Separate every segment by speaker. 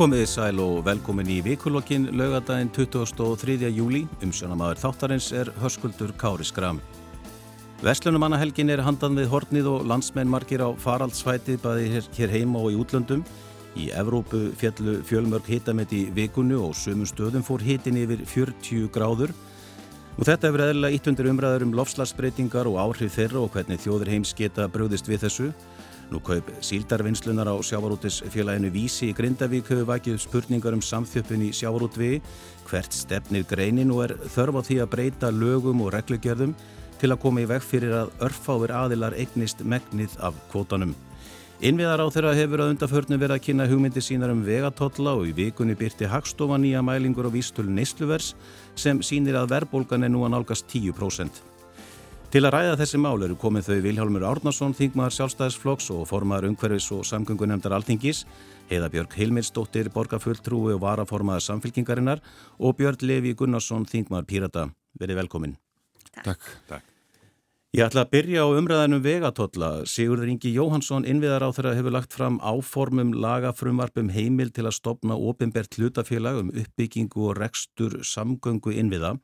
Speaker 1: Komiði sæl og velkomin í vikulokkin laugadaginn 23. júli. Umsjónamaður þáttarins er höskuldur Kári Skram. Veslunumannahelgin er handan við hornið og landsmenn margir á faraldsvætið bæði hér, heima og í útlöndum. Í Evrópu fjallu fjölmörg hitamett í vikunnu og sumum stöðum fór hitin yfir 40 gráður. Og þetta hefur eðlilega ítt undir umræður um lofslagsbreytingar og áhrif þeirra og hvernig þjóður heims geta bröðist við þessu. Nú kaup síldarvinnslunar á sjávarútisfélaginu Vísi í Grindavík hefur vakið spurningar um samþjöppun í sjávarútvi, hvert stefnir greinin og er þörf á því að breyta lögum og reglugjörðum til að koma í veg fyrir að örfáir aðilar eignist megnið af kvótanum. Innviðar á þeirra hefur að undaförnum verið að kynna hugmyndi sínar um vegatotla og í vikunni byrti Hagstofa nýja mælingur á vístölu neysluverðs sem sínir að verðbólgan er nú að nálgast 10%. Til að ræða þessi mál eru komið þau Vilhjálmur Árnarsson, þingmaður sjálfstæðisflokks og formaður umhverfis og samgöngunemndar Altingis, Heiðabjörg Hilmirsdóttir, borgarfulltrúi og varaformaður samfélkingarinnar og Björn Levi Gunnarsson, þingmaður Pírata. Verið velkomin.
Speaker 2: Takk. Takk.
Speaker 1: Ég ætla að byrja á umræðanum vegatotla. Sigurður Ingi Jóhansson, innviðar á þeirra, hefur lagt fram áformum lagafrumvarpum heimil til að stopna ofinbert hlutafélag um uppbyggingu og rekstur samgöngu innviða.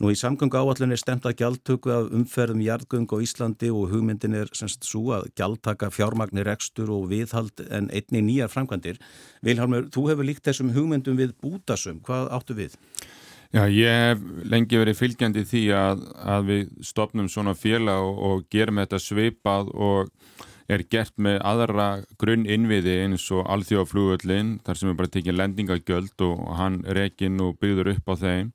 Speaker 1: Nú í samgöngu áallin er stemt að gjaldtöku af umferðum jarðgöng á Íslandi og hugmyndin er semst svo að gjaldtaka fjármagnir ekstur og viðhald en einni nýjar framkvæmdir. Vilhelmur, þú hefur líkt þessum hugmyndum við bútasum. Hvað áttu við?
Speaker 2: Já, ég hef lengi verið fylgjandi því að, að við stopnum svona félag og, og gerum þetta sveipað og er gert með aðra grunn innviði eins og alþjóðaflugöldin þar sem er bara tekið lendingagjöld og hann rekin og byggður upp á þeim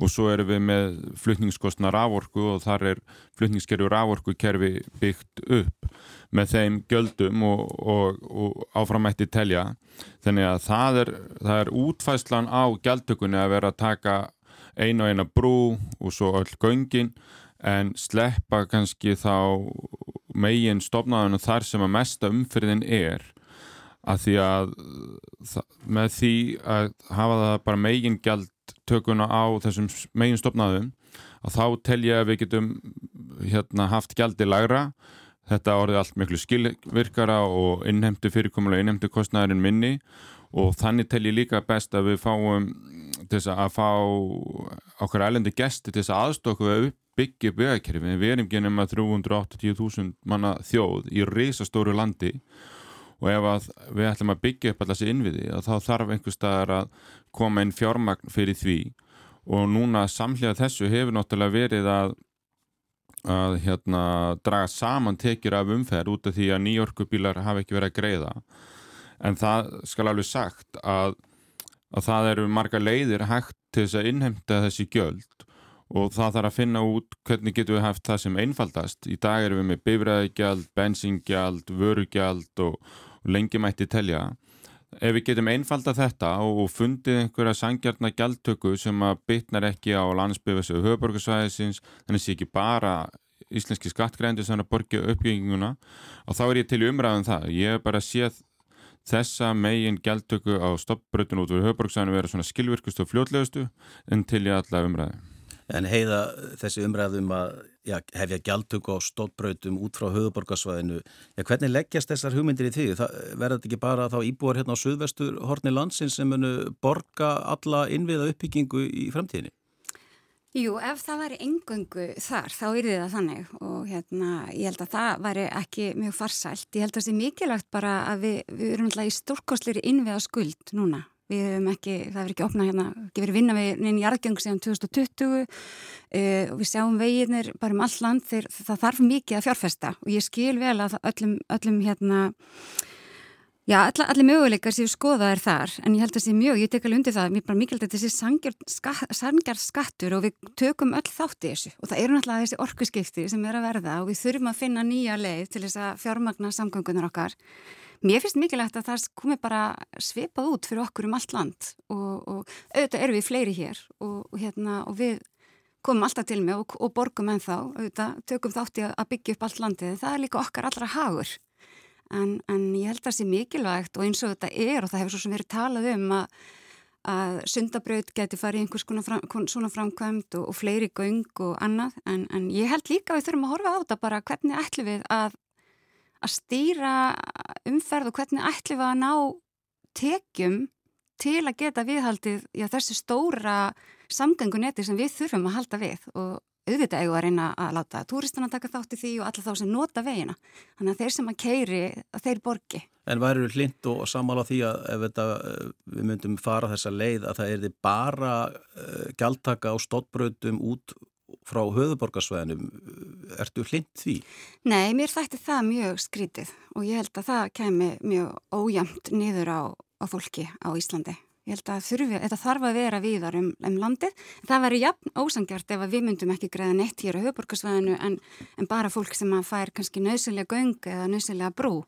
Speaker 2: og svo erum við með flutningskostna rávorku og þar er flutningskerfi rávorku kerfi byggt upp með þeim göldum og, og, og áframætti telja. Þannig að það er, það er útfæslan á gjaldtökunni að vera að taka einu og eina brú og svo öll göngin en sleppa kannski þá megin stopnaðunum þar sem að mesta umfyrðin er. Að því að með því að hafa það bara megin gjald tökuna á þessum megin stopnaðum að þá tel ég að við getum hérna, haft gjaldi lagra þetta orðið allt miklu skilvirkara og innhemdu fyrirkomulega innhemdu kostnæðurinn minni og þannig tel ég líka best að við fáum þess að fá okkar ælendu gesti þess að aðstokku við byggja byggjarkerfi við erum genið með 380.000 manna þjóð í reysastóru landi og ef við ætlum að byggja upp alltaf þessi innviði þá þarf einhver staðar að koma inn fjármagn fyrir því. Og núna samhliða þessu hefur náttúrulega verið að, að hérna, draga saman tekjur af umferð út af því að nýjorkubílar hafa ekki verið að greiða. En það skal alveg sagt að, að það eru marga leiðir hægt til þess að innhemta þessi gjöld. Og það þarf að finna út hvernig getum við haft það sem einfaldast. Í dag erum við með bifræðigjald, bensingjald, vörugjald og lengi mætti telja. Ef við getum einfalda þetta og fundið einhverja sangjarna gjaldtöku sem að bytnar ekki á landsbyggðis og höfuborgarsvæðisins, þannig sé ekki bara íslenski skattgreðandi sem að borgja uppbygginguna og þá er ég til umræðan um það. Ég hef bara séð þessa megin gjaldtöku á stoppbrötun út fyrir höfuborgarsvæðinu vera svona skilvirkustu og fljótlegustu en til ég alla umræði.
Speaker 1: En heiða þessi umræðum að já, hefja gjaldtöku á stóttbrautum út frá höfuborgarsvæðinu, já, hvernig leggjast þessar hugmyndir í því? Verða þetta ekki bara þá íbúar hérna á suðvestur horni landsins sem munu borga alla innviða uppbyggingu í framtíðinni?
Speaker 3: Jú, ef það væri engöngu þar, þá er það þannig og hérna, ég held að það væri ekki mjög farsælt. Ég held að það sé mikilvægt bara að við, við erum alltaf í stórkostleiri innviða skuld núna Við hefum ekki, það hefur ekki opnað hérna, ekki verið vinna við neina jarðgjöng síðan 2020 uh, og við sjáum veginnir bara um all land þegar það þarf mikið að fjárfesta. Og ég skil vel að öllum, öllum hérna, já, all, allir möguleikar séu skoðaðir þar en ég held að það sé mjög, ég tek alveg undir það, mér er bara mikilvægt að þessi sangjart skattur og við tökum öll þátt í þessu. Og það eru náttúrulega þessi orkuskipti sem er að verða og við þurfum að finna nýja leið til þess að fjármagna samgöngunar okkar Mér finnst mikilvægt að það komi bara svipað út fyrir okkur um allt land og, og auðvitað eru við fleiri hér og, og, hérna, og við komum alltaf til mig og borgum en þá, auðvitað tökum þátti að byggja upp allt landið, það er líka okkar allra hagur. En, en ég held að það sé mikilvægt og eins og þetta er og það hefur svo sem verið talað um að, að sundabraut geti farið einhvers fram, svona framkvæmt og, og fleiri göng og annað. En, en ég held líka að við þurfum að horfa á þetta bara hvernig ætlum við að að stýra umferð og hvernig ætlum við að ná tekjum til að geta viðhaldið já, þessi stóra samgöngunetti sem við þurfum að halda við og auðvitað eigum að reyna að láta túristana taka þátt í því og alla þá sem nota vegina. Þannig að þeir sem að keiri, að þeir borgi.
Speaker 1: En værið er hlind og samála því að ef þetta, eh, við myndum fara þessa leið að það er þið bara uh, gjaldtaka á stóttbröðum út frá höfuborgarsvæðinum. Ertu hlind því?
Speaker 3: Nei, mér þætti það mjög skrítið og ég held að það kemi mjög ójæmt niður á, á fólki á Íslandi. Ég held að þurfi, þetta þarf að vera viðar um, um landið. Það væri jafn ósangjart ef við myndum ekki greiða neitt hér á höfburgarsvæðinu en, en bara fólk sem að fær kannski nöðsynlega göng eða nöðsynlega brú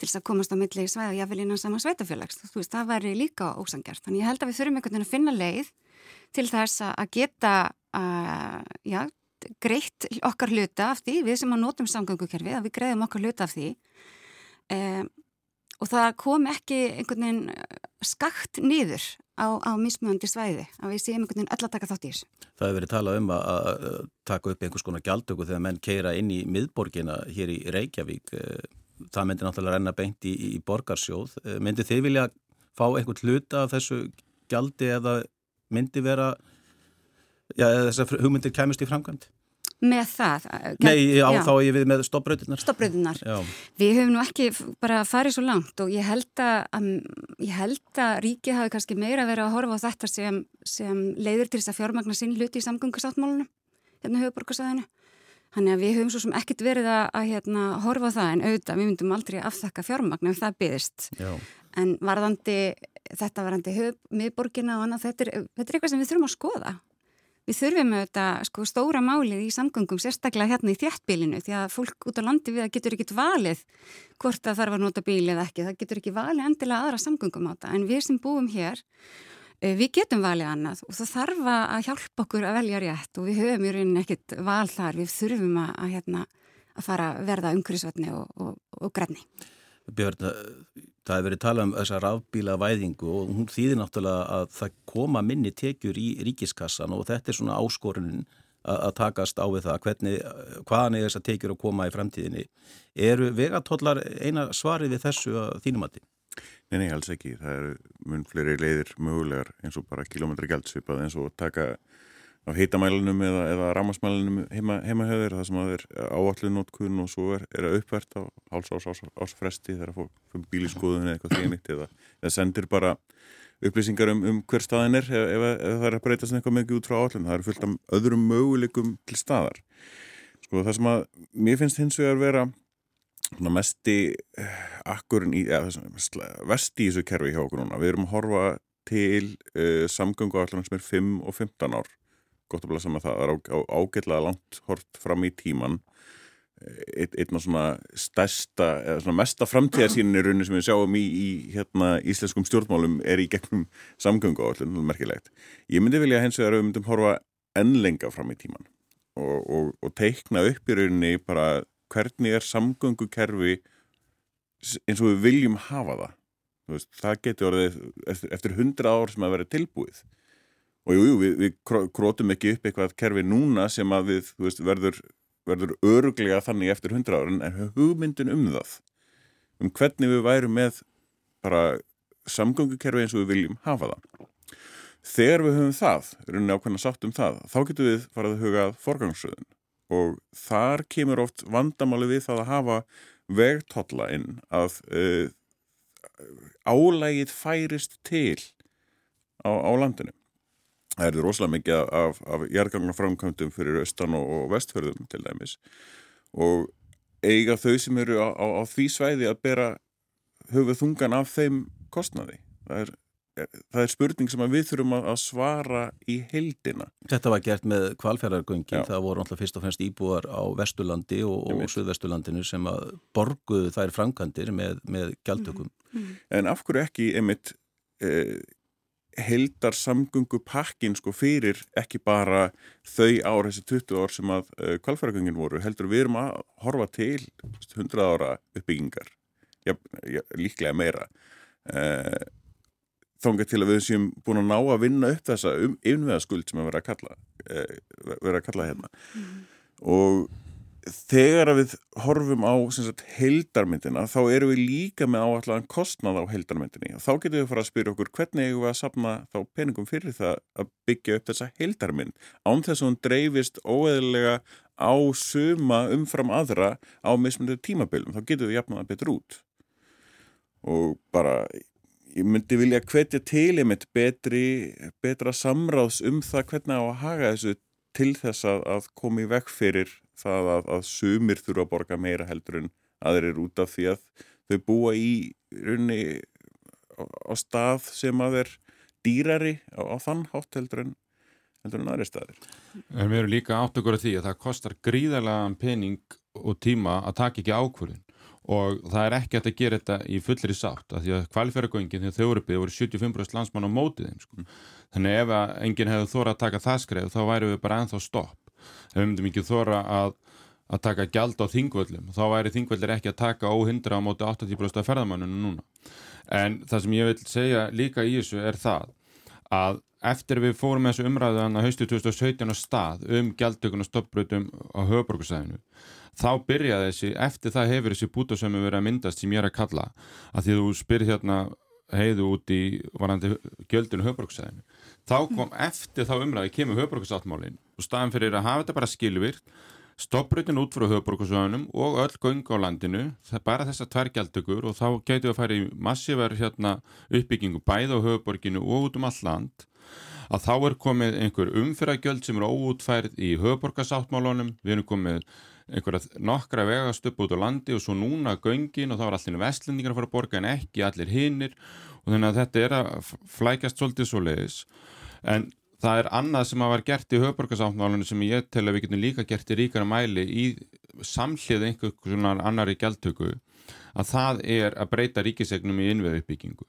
Speaker 3: til þess að komast á milli svæða jáfnvel innan sama sveitafélags. Þú veist, það væri líka ósangjart. Þannig ég held að við þurfum einhvern veginn að finna leið til þess að geta já, greitt okkar hluta af því, við sem að notum samgöngukerfi, að við greiðum okkar hluta af því. Um, og það kom ekki einhvern veginn eh, skakt niður á, á mismöndi svæði að við séum einhvern veginn öll að taka þátt í þessu.
Speaker 1: Það hefur verið talað um að, að taka upp einhvers konar gjaldöku þegar menn keira inn í miðborgina hér í Reykjavík eh, það myndi náttúrulega renna beint í, í borgarsjóð eh, myndi þið vilja fá einhvern hluta af þessu gjaldi eða myndi vera þessar hugmyndir kemist í framkvæmt?
Speaker 3: með það.
Speaker 1: Nei, á þá er ég við með stoppröðunar.
Speaker 3: Stoppröðunar. Við höfum nú ekki bara farið svo langt og ég held að, ég held að ríkið hafi kannski meira verið að horfa á þetta sem, sem leiður til þess að fjármagna sinn hluti í samgöngusáttmálunum, hérna höfuborgarsæðinu. Þannig að við höfum svo sem ekkert verið að, að hérna, horfa á það en auðvitað, við myndum aldrei afþakka fjármagna ef það byggðist. En varðandi, þetta varðandi höf, miðborgina og annað, þetta er, þetta er eitthvað sem við þurfum að skoða Við þurfum auðvitað sko, stóra málið í samgöngum, sérstaklega hérna í þjættbílinu því að fólk út á landi við getur ekkit valið hvort það þarf að nota bíli eða ekki. Það getur ekki valið endilega aðra samgöngum á það en við sem búum hér, eh, við getum valið annað og það þarf að hjálpa okkur að velja rétt og við höfum í rauninni ekkit val þar. Við þurfum að, að, hérna, að fara að verða umhverfisvetni og, og, og grænni.
Speaker 1: Björn, það hefur verið talað um þessa rafbíla væðingu og hún þýðir náttúrulega að það koma minni tekjur í ríkiskassan og þetta er svona áskorunin að takast á við það, hvernig, hvaðan er þess að tekjur að koma í fremtíðinni. Eru vegatollar eina svari við þessu þínumatti?
Speaker 4: Nei, nei, alls ekki. Það eru mun fleiri leiðir mögulegar eins og bara kilómetri gældsvipað eins og taka á heitamælunum eða, eða rámasmælunum heima, heimahöður það sem að er áallunótkun og svo er, er að uppvært á háls ás, ás, ásfresti þegar að fá bíliskoðun eða eitthvað þýnitt eða, eða sendir bara upplýsingar um, um hver staðin er ef, ef, ef það er að breytast eitthvað mikið út frá áallun það er fullt af öðrum möguleikum til staðar. Sko það sem að mér finnst hins vegar vera mesti eh, akkurinn í eða, vesti í þessu kerfi hjá okkur núna. Við erum að horfa til uh, samgöngu áallun sem er 5 og 15 ár gott að blessa með það, það er ágætlega langt hort fram í tíman einn af svona stærsta eða svona mesta framtíðarsýnin í rauninu sem við sjáum í, í hérna, íslenskum stjórnmálum er í gegnum samgöngu á allin, merkilegt. Ég myndi vilja hens vegar að við myndum horfa ennlenga fram í tíman og, og, og teikna upp í rauninni bara hvernig er samgöngukerfi eins og við viljum hafa það. Veist, það getur orðið eftir, eftir hundra ár sem að vera tilbúið og jú, jú, við, við krótum ekki upp eitthvað kerfi núna sem að við veist, verður, verður öruglega þannig eftir hundra ára en hugmyndin um það um hvernig við værum með bara samgöngukerfi eins og við viljum hafa það. Þegar við höfum það, rauninni ákveðna sátt um það þá getum við farað að huga forgangsröðun. Og þar kemur oft vandamáli við það að hafa vegtotla inn að uh, álægið færist til á, á landinu Það er rosalega mikið af, af jærgangnaframkvæmdum fyrir austan og, og vestfjörðum til dæmis og eiga þau sem eru á, á, á því svæði að bera höfuð þungan af þeim kostnaði. Það er, það er spurning sem við þurfum að svara í heildina.
Speaker 1: Þetta var gert með kvalfjörðargöngin, það voru alltaf fyrst og fremst íbúar á Vesturlandi og, og Suðvesturlandinu sem að borguðu þær framkvæmdir með, með gjaldökum.
Speaker 4: Mm. En af hverju ekki einmitt... Eh, heldar samgöngu pakkin sko fyrir ekki bara þau ár, þessi 20 ár sem að uh, kvalfæragöngin voru, heldur við erum að horfa til 100 ára uppbyggingar. Ja, ja, líklega meira. Uh, þángar til að við séum búin að ná að vinna upp þessa um, innveðaskuld sem að vera að kalla uh, vera að kalla hérna. Mm. og þegar við horfum á sagt, heildarmyndina þá erum við líka með áallan kostnað á heildarmyndinni. Og þá getum við að fara að spyrja okkur hvernig eigum við að sapna þá peningum fyrir það að byggja upp þessa heildarmynd? Án þess að hún dreifist óeðlega á suma umfram aðra á mismundu tímabilum, þá getum við jafnaða betur út. Og bara ég myndi vilja hvetja til einmitt betri, betra samráðs um það hvernig á að haga þessu til þess að, að komi vekk fyrir það að, að sumir þurfa að borga meira heldur en aðrir út af því að þau búa í runni á, á stað sem að er dýrari á, á þann hátt heldur en heldur en aðri staðir.
Speaker 2: En við erum líka átt okkur af því að það kostar gríðarlega pening og tíma að taka ekki ákvörðin og það er ekki að þetta gera þetta í fullri sátt af því að kvalifæragöngin þegar þau eru byggðið voru 75% landsmann á mótið þeim sko. þannig ef enginn hefði þóra að taka það skreið þá væri við bara ennþá stopp ef við myndum ekki þóra að, að taka gjald á þingvöldum þá væri þingvöldir ekki að taka óhindra á móti 80% af ferðamannunum núna en það sem ég vil segja líka í þessu er það að eftir við fórum þessu umræðan að haustu 2017 á stað um gjaldtökun og stoppbröðum á höfuborgarsæðinu þá byrjaði þessi, eftir það hefur þessi bútasömi verið að myndast sem ég er að kalla að því þú spyrir hérna heiðu út í varandi gjöldinu höfbruksæðinu. Þá kom eftir þá umræði kemur höfbruksáttmálinn og staðan fyrir að hafa þetta bara skilvirt stopprutin út frá höfbruksöðunum og öll göng á landinu, það er bara þessa tværgjaldtökur og þá getur við að í massíver hérna, uppbyggingu bæð á höfborginu og út um all land að þá er komið einhver umfyrragjöld sem eru óútfærið í höfborgarsáttmálunum, við erum komið einhverja nokkra vegast upp út á landi og svo núna göngin og þá er allir vestlendingar að fara að borga en ekki allir hinnir og þannig að þetta er að flækast svolítið svo leiðis en það er annað sem að var gert í höfborgarsáttmálunum sem ég tel að við getum líka gert í ríkara mæli í samhlið einhver svona annari gæltöku að það er að breyta ríkisegnum í innveðu uppbyggingu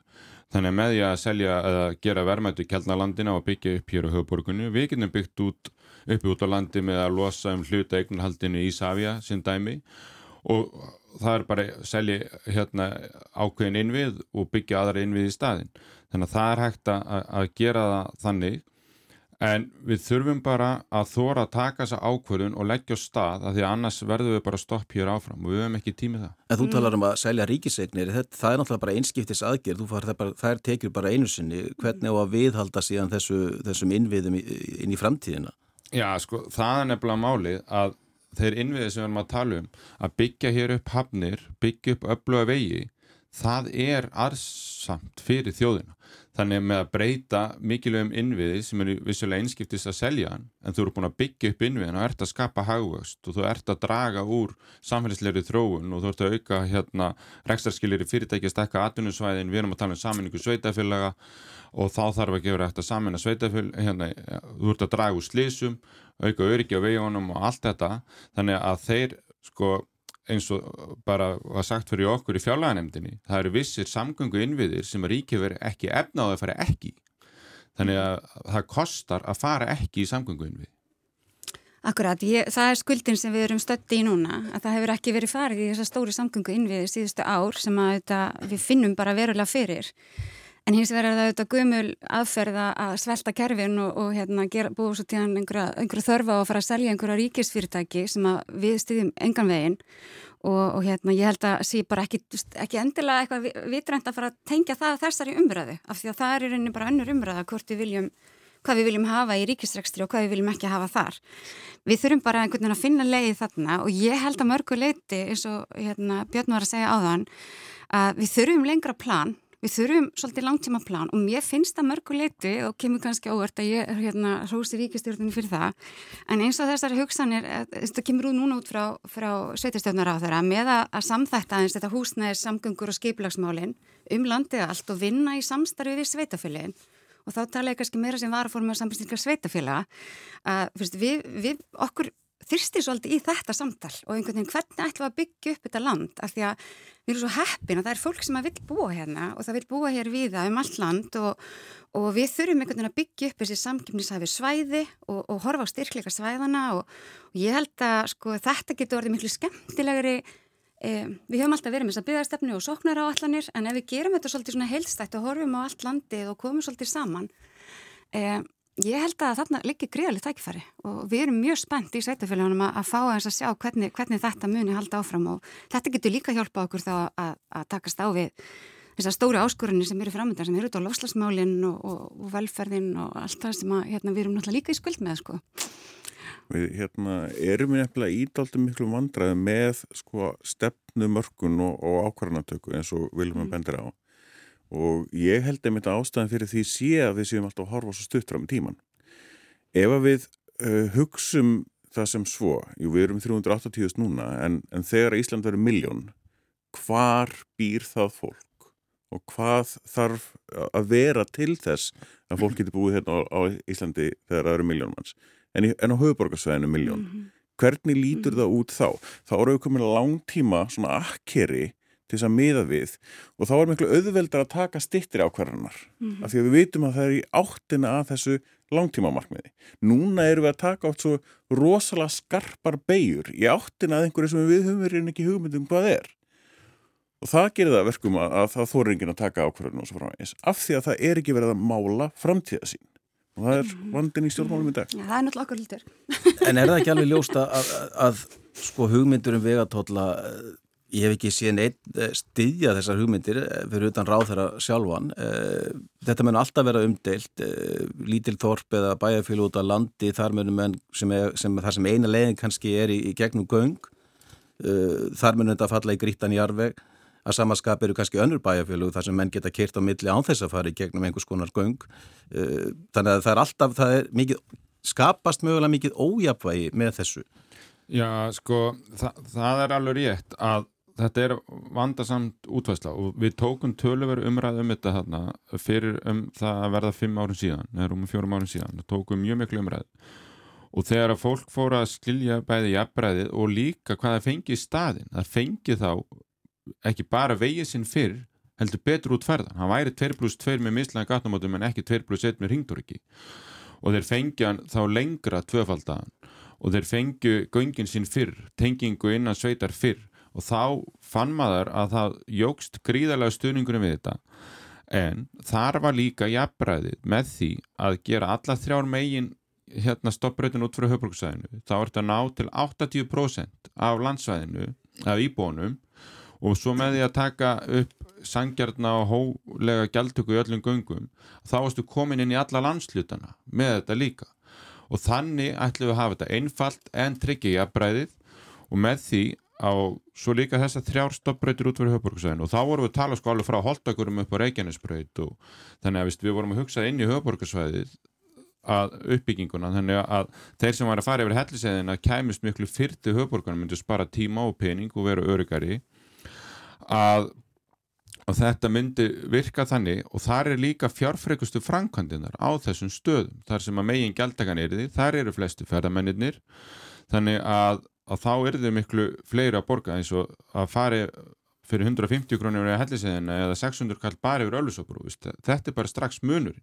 Speaker 2: þannig að með því að selja eða gera verðmættu kjaldnalandina og byggja upp hér á höfborgunni við getum byggt út uppi út á landi með að losa um hluta eignarhaldinu í Savia sem dæmi og það er bara að selja hérna ákveðin innvið og byggja aðra innvið í staðin. Þannig að það er hægt að, að gera það þannig en við þurfum bara að þóra að taka þessa ákvörðun og leggja á stað að því að annars verðum við bara stopp hér áfram og við höfum ekki tímið það.
Speaker 1: En þú talar um að selja ríkisegnir, það er náttúrulega bara einskiptis aðgerð, það, bara, það er tekið bara einu sinni, hvernig á að viðhalda síðan þessu, þessum innviðum inn í framtíðina?
Speaker 2: Já, sko, það er nefnilega málið að þeir innviðið sem við erum að tala um að byggja hér upp hafnir, byggja upp öfluga vegi, það er arsamt fyrir þjóðina. Þannig með að breyta mikilvægum innviði sem eru vissulega einskiptist að selja hann, en þú eru búin að byggja upp innviðin og ert að skapa hagvöxt og þú ert að draga úr samfélagsleiri þróun og þú ert að auka hérna rekstarskilir í fyrirtæki að stekka atvinnusvæðin, við erum að tala um saminningu sveitafélaga og þá þarf að vera eftir að samina sveitafél, hérna, þú ert að draga úr slísum, auka öryggi á vejónum og allt þetta, þannig að þeir sko eins og bara var sagt fyrir okkur í fjárlæðanemdini, það eru vissir samgöngu innviðir sem að ríkið veri ekki efnaði að fara ekki. Þannig að það kostar að fara ekki í samgöngu innvið.
Speaker 3: Akkurat, ég, það er skuldin sem við erum stötti í núna, að það hefur ekki verið farið í þessa stóri samgöngu innviði síðustu ár sem að þetta, við finnum bara verulega fyrir. En hins vegar er það auðvitað gumul aðferða að svelta kerfin og, og hérna, gera, búið svo til hann einhverja, einhverja þörfa og fara að selja einhverja ríkisfyrirtæki sem við styðjum engan veginn og, og hérna, ég held að sé bara ekki, ekki endilega eitthvað vitrænt að fara að tengja það þessari umræðu af því að það er í rauninni bara önnur umræða hvort við viljum hvað við viljum hafa í ríkisrekstri og hvað við viljum ekki hafa þar. Við þurfum bara einhvern veginn að finna leiði þarna og ég held að mörgu leiti eins og hérna, Björn var að segja áðan að við þurfum lengra plan Við þurfum svolítið langtíma plan og mér finnst það mörguleiti og kemur kannski óvert að ég hérna hrósi ríkistjórnum fyrir það en eins og þessari hugsanir, eh, þetta kemur út núna út frá, frá sveitarstjórnar á þeirra með að samþætta eins þetta húsnæðir samgöngur og skeiplagsmálinn um landið allt og vinna í samstarfi við sveitafélagin og þá tala ég kannski meira sem var að fórum með sambandstinkar sveitafélaga að við, við okkur þyrsti svolítið í þetta samtal og einhvern veginn hvernig ætlum við að byggja upp þetta land? Af því að við erum svo heppin að það er fólk sem að vil búa hérna og það vil búa hér við það um allt land og, og við þurfum einhvern veginn að byggja upp þessi samkjöfnisæfi svæði og, og horfa á styrkleika svæðana og, og ég held að sko, þetta getur orðið miklu skemmtilegri eh, við höfum alltaf verið með þess að byggastefnu og sóknar á allanir en ef við gerum þetta svolítið heilstætt og horfum á allt landið og komum svolítið saman eh, Ég held að þarna liggi gríðalegt tækifæri og við erum mjög spennt í sveitafélagunum að, fá að sjá hvernig, hvernig þetta muni halda áfram og þetta getur líka hjálpa okkur þá að, að takast á við þessar stóri áskorunni sem eru framöndan sem eru út á lofslagsmálinn og, og, og velferðin og allt það sem að, hérna, við erum náttúrulega líka í skuld með sko.
Speaker 4: Við hérna, erum við nefnilega ídaldum miklu vandraði með sko, stefnumörkun og, og ákvarðanatöku eins og viljum að mm. bendir á og ég held einmitt að ástæðan fyrir því sé að við séum alltaf að horfa svo stutt fram í tíman. Ef að við uh, hugsum það sem svo, jú við erum 380.000 núna en, en þegar Ísland verður miljón, hvar býr það fólk og hvað þarf að vera til þess að fólk getur búið hérna á, á Íslandi þegar það eru miljónmanns en, en á höfuborgarsvæðinu miljón. Mm -hmm. Hvernig lítur -hmm. það út þá? Þá eru við komin langtíma svona akkeri til þess að miða við og þá er miklu auðveldar að taka stittir ákvarðanar mm -hmm. af því að við veitum að það er í áttina að þessu langtímamarkmiði. Núna erum við að taka átt svo rosalega skarpar beigur í áttina að einhverju sem við höfum verið ekki hugmyndum hvað er og það gerir það verkum að, að það þóri enginn að taka ákvarðan og svo frá eins af því að það er ekki verið að mála framtíða sín og það er mhm. vandin í stjórnmálum í dag.
Speaker 3: Já, það er náttúrulega okkur lítur.
Speaker 1: En er það ekki alveg ljósta að, að, að sko hugmyndur um vegatólla Ég hef ekki síðan einn eh, styðja þessar hugmyndir eh, fyrir utan ráð þeirra sjálfan. Eh, þetta mun alltaf vera umdeilt, lítil þorp eða bæjarfél út á landi þar, sem er, sem, þar sem eina leiðin kannski er í, í gegnum göng. Þar mun þetta falla í grítan í arveg. Að samaskap eru kannski önnur bæjarfélag þar sem menn geta kert á milli án þess að fara í gegnum einhvers konar göng. Þannig að það er alltaf, það er mikið, skapast mögulega mikið ójapvægi með þessu.
Speaker 2: Já, sko, það, það er alveg rétt að þetta er vandarsamt útvæsla og við tókum töluveru umræð um þetta þarna fyrir um það að verða fimm árum síðan, eða um fjórum árum síðan við tókum mjög miklu umræð og þegar að fólk fóra að skilja bæði jafnbræðið og líka hvað það fengi í staðin það fengi þá ekki bara vegið sinn fyrr heldur betur út ferðan, hann væri 2 plus 2 með mislega gatnumótum en ekki 2 plus 1 með ringdoriki og þeir fengi hann þá lengra tvöfaldagan og þeir fengju göngin sinn fyrr, tengingu innan sveitar fyrr og þá fann maður að það jógst gríðarlega stuðningunum við þetta. En þar var líka jafnbræðið með því að gera alla þrjár megin hérna stoppbreytin út frá höfbruksvæðinu þá er þetta ná til 80% af landsvæðinu, af íbónum og svo með því að taka upp sangjarna og hólega gjaldtöku í öllum göngum, þá varstu komin inn í alla landslutana með þetta líka. Og þannig ætlum við að hafa þetta einfalt en tryggja jafnbræðið og með því á svo líka þess að þrjár stoppbreytur út fyrir höfborgarsvæðin og þá vorum við að tala sko alveg frá holdakurum upp á Reykjanesbreyt og þannig að við vorum að hugsa inn í höfborgarsvæðið að uppbygginguna. Þannig að þeir sem var að fara yfir helliseðina kæmist miklu fyrti höfborgarna myndi spara tíma og pening og vera öryggari að, að þetta myndi virka þannig og þar er líka fjárfrekustu framkvæmdinar á þessum stöðum. Þar sem að megin gældagan er því, þar eru flestu ferðamennir þannig að að þá er þau miklu fleiri að borga eins og að fari fyrir 150 krónir eða helliseðina eða 600 kall bara yfir ölusóbrú þetta er bara strax munurinn.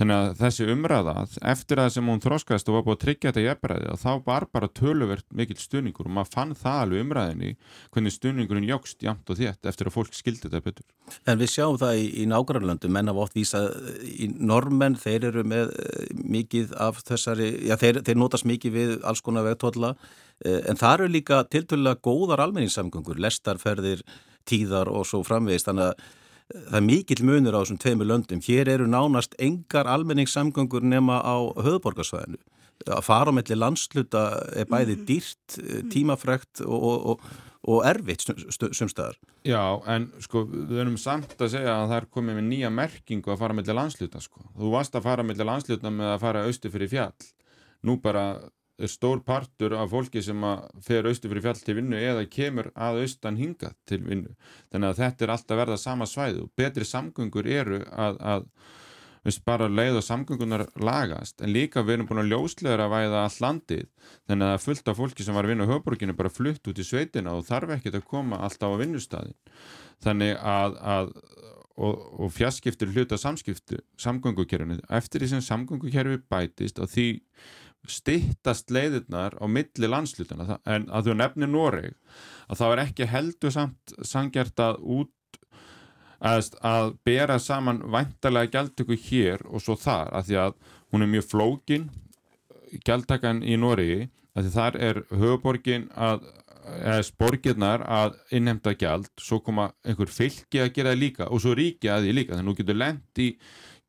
Speaker 2: Þannig að þessi umræða eftir það sem hún þróskast og var búin að tryggja þetta jefnbræði og þá var bara töluvert mikil stuðningur og maður fann það alveg umræðinni hvernig stuðningurinn jógst jamt og þétt eftir að fólk skildi þetta betur.
Speaker 1: En við sjáum það í, í nágrannlöndu menn hafa oft vísað í normenn þeir eru með eh, mikið af þessari, já þeir, þeir notast mikið við alls konar vegtólla Eh, en það eru líka tiltölulega góðar almenningssamgöngur, lestarferðir, tíðar og svo framvegist, þannig að eh, það er mikill munur á þessum tveimu löndum. Hér eru nánast engar almenningssamgöngur nema á höfuborgarsvæðinu. Að fara á melli landsluta er bæði mhm. dýrt, eh, tímafrekt og, og, og erfitt sumstaðar.
Speaker 2: Já, en sko við erum samt að segja að það er komið með nýja merkingu að fara melli landsluta sko. Þú varst að fara melli landsluta með að fara austu fyrir fjall. Nú bara stór partur af fólki sem að fer austu fyrir fjall til vinnu eða kemur að austan hinga til vinnu. Þannig að þetta er alltaf verða sama svæðu og betri samgöngur eru að, að veist, bara leið og samgöngunar lagast. En líka við erum búin að ljósleira að væða all landið. Þannig að fullt af fólki sem var að vinna á höfborginu bara flutt út í sveitina og þarf ekkert að koma alltaf á vinnustadin þannig að, að og, og fjarskiptur hluta samskiptu samgöngukerfinu. Eftir því sem samgöngukerfi bætist og því stittast leiðirnar á milli landslutana en að þú nefnir Noreg að það er ekki heldur samt sangjart að út að, að bera saman væntalega gjaldtöku hér og svo þar að því að hún er mjög flókin gjaldtakan í Nóriði að því þar er höfuborgin að eða sporgirnar að innhemta gjald, svo koma einhver fylki að gera líka og svo ríki að því líka þannig að þú getur lendt í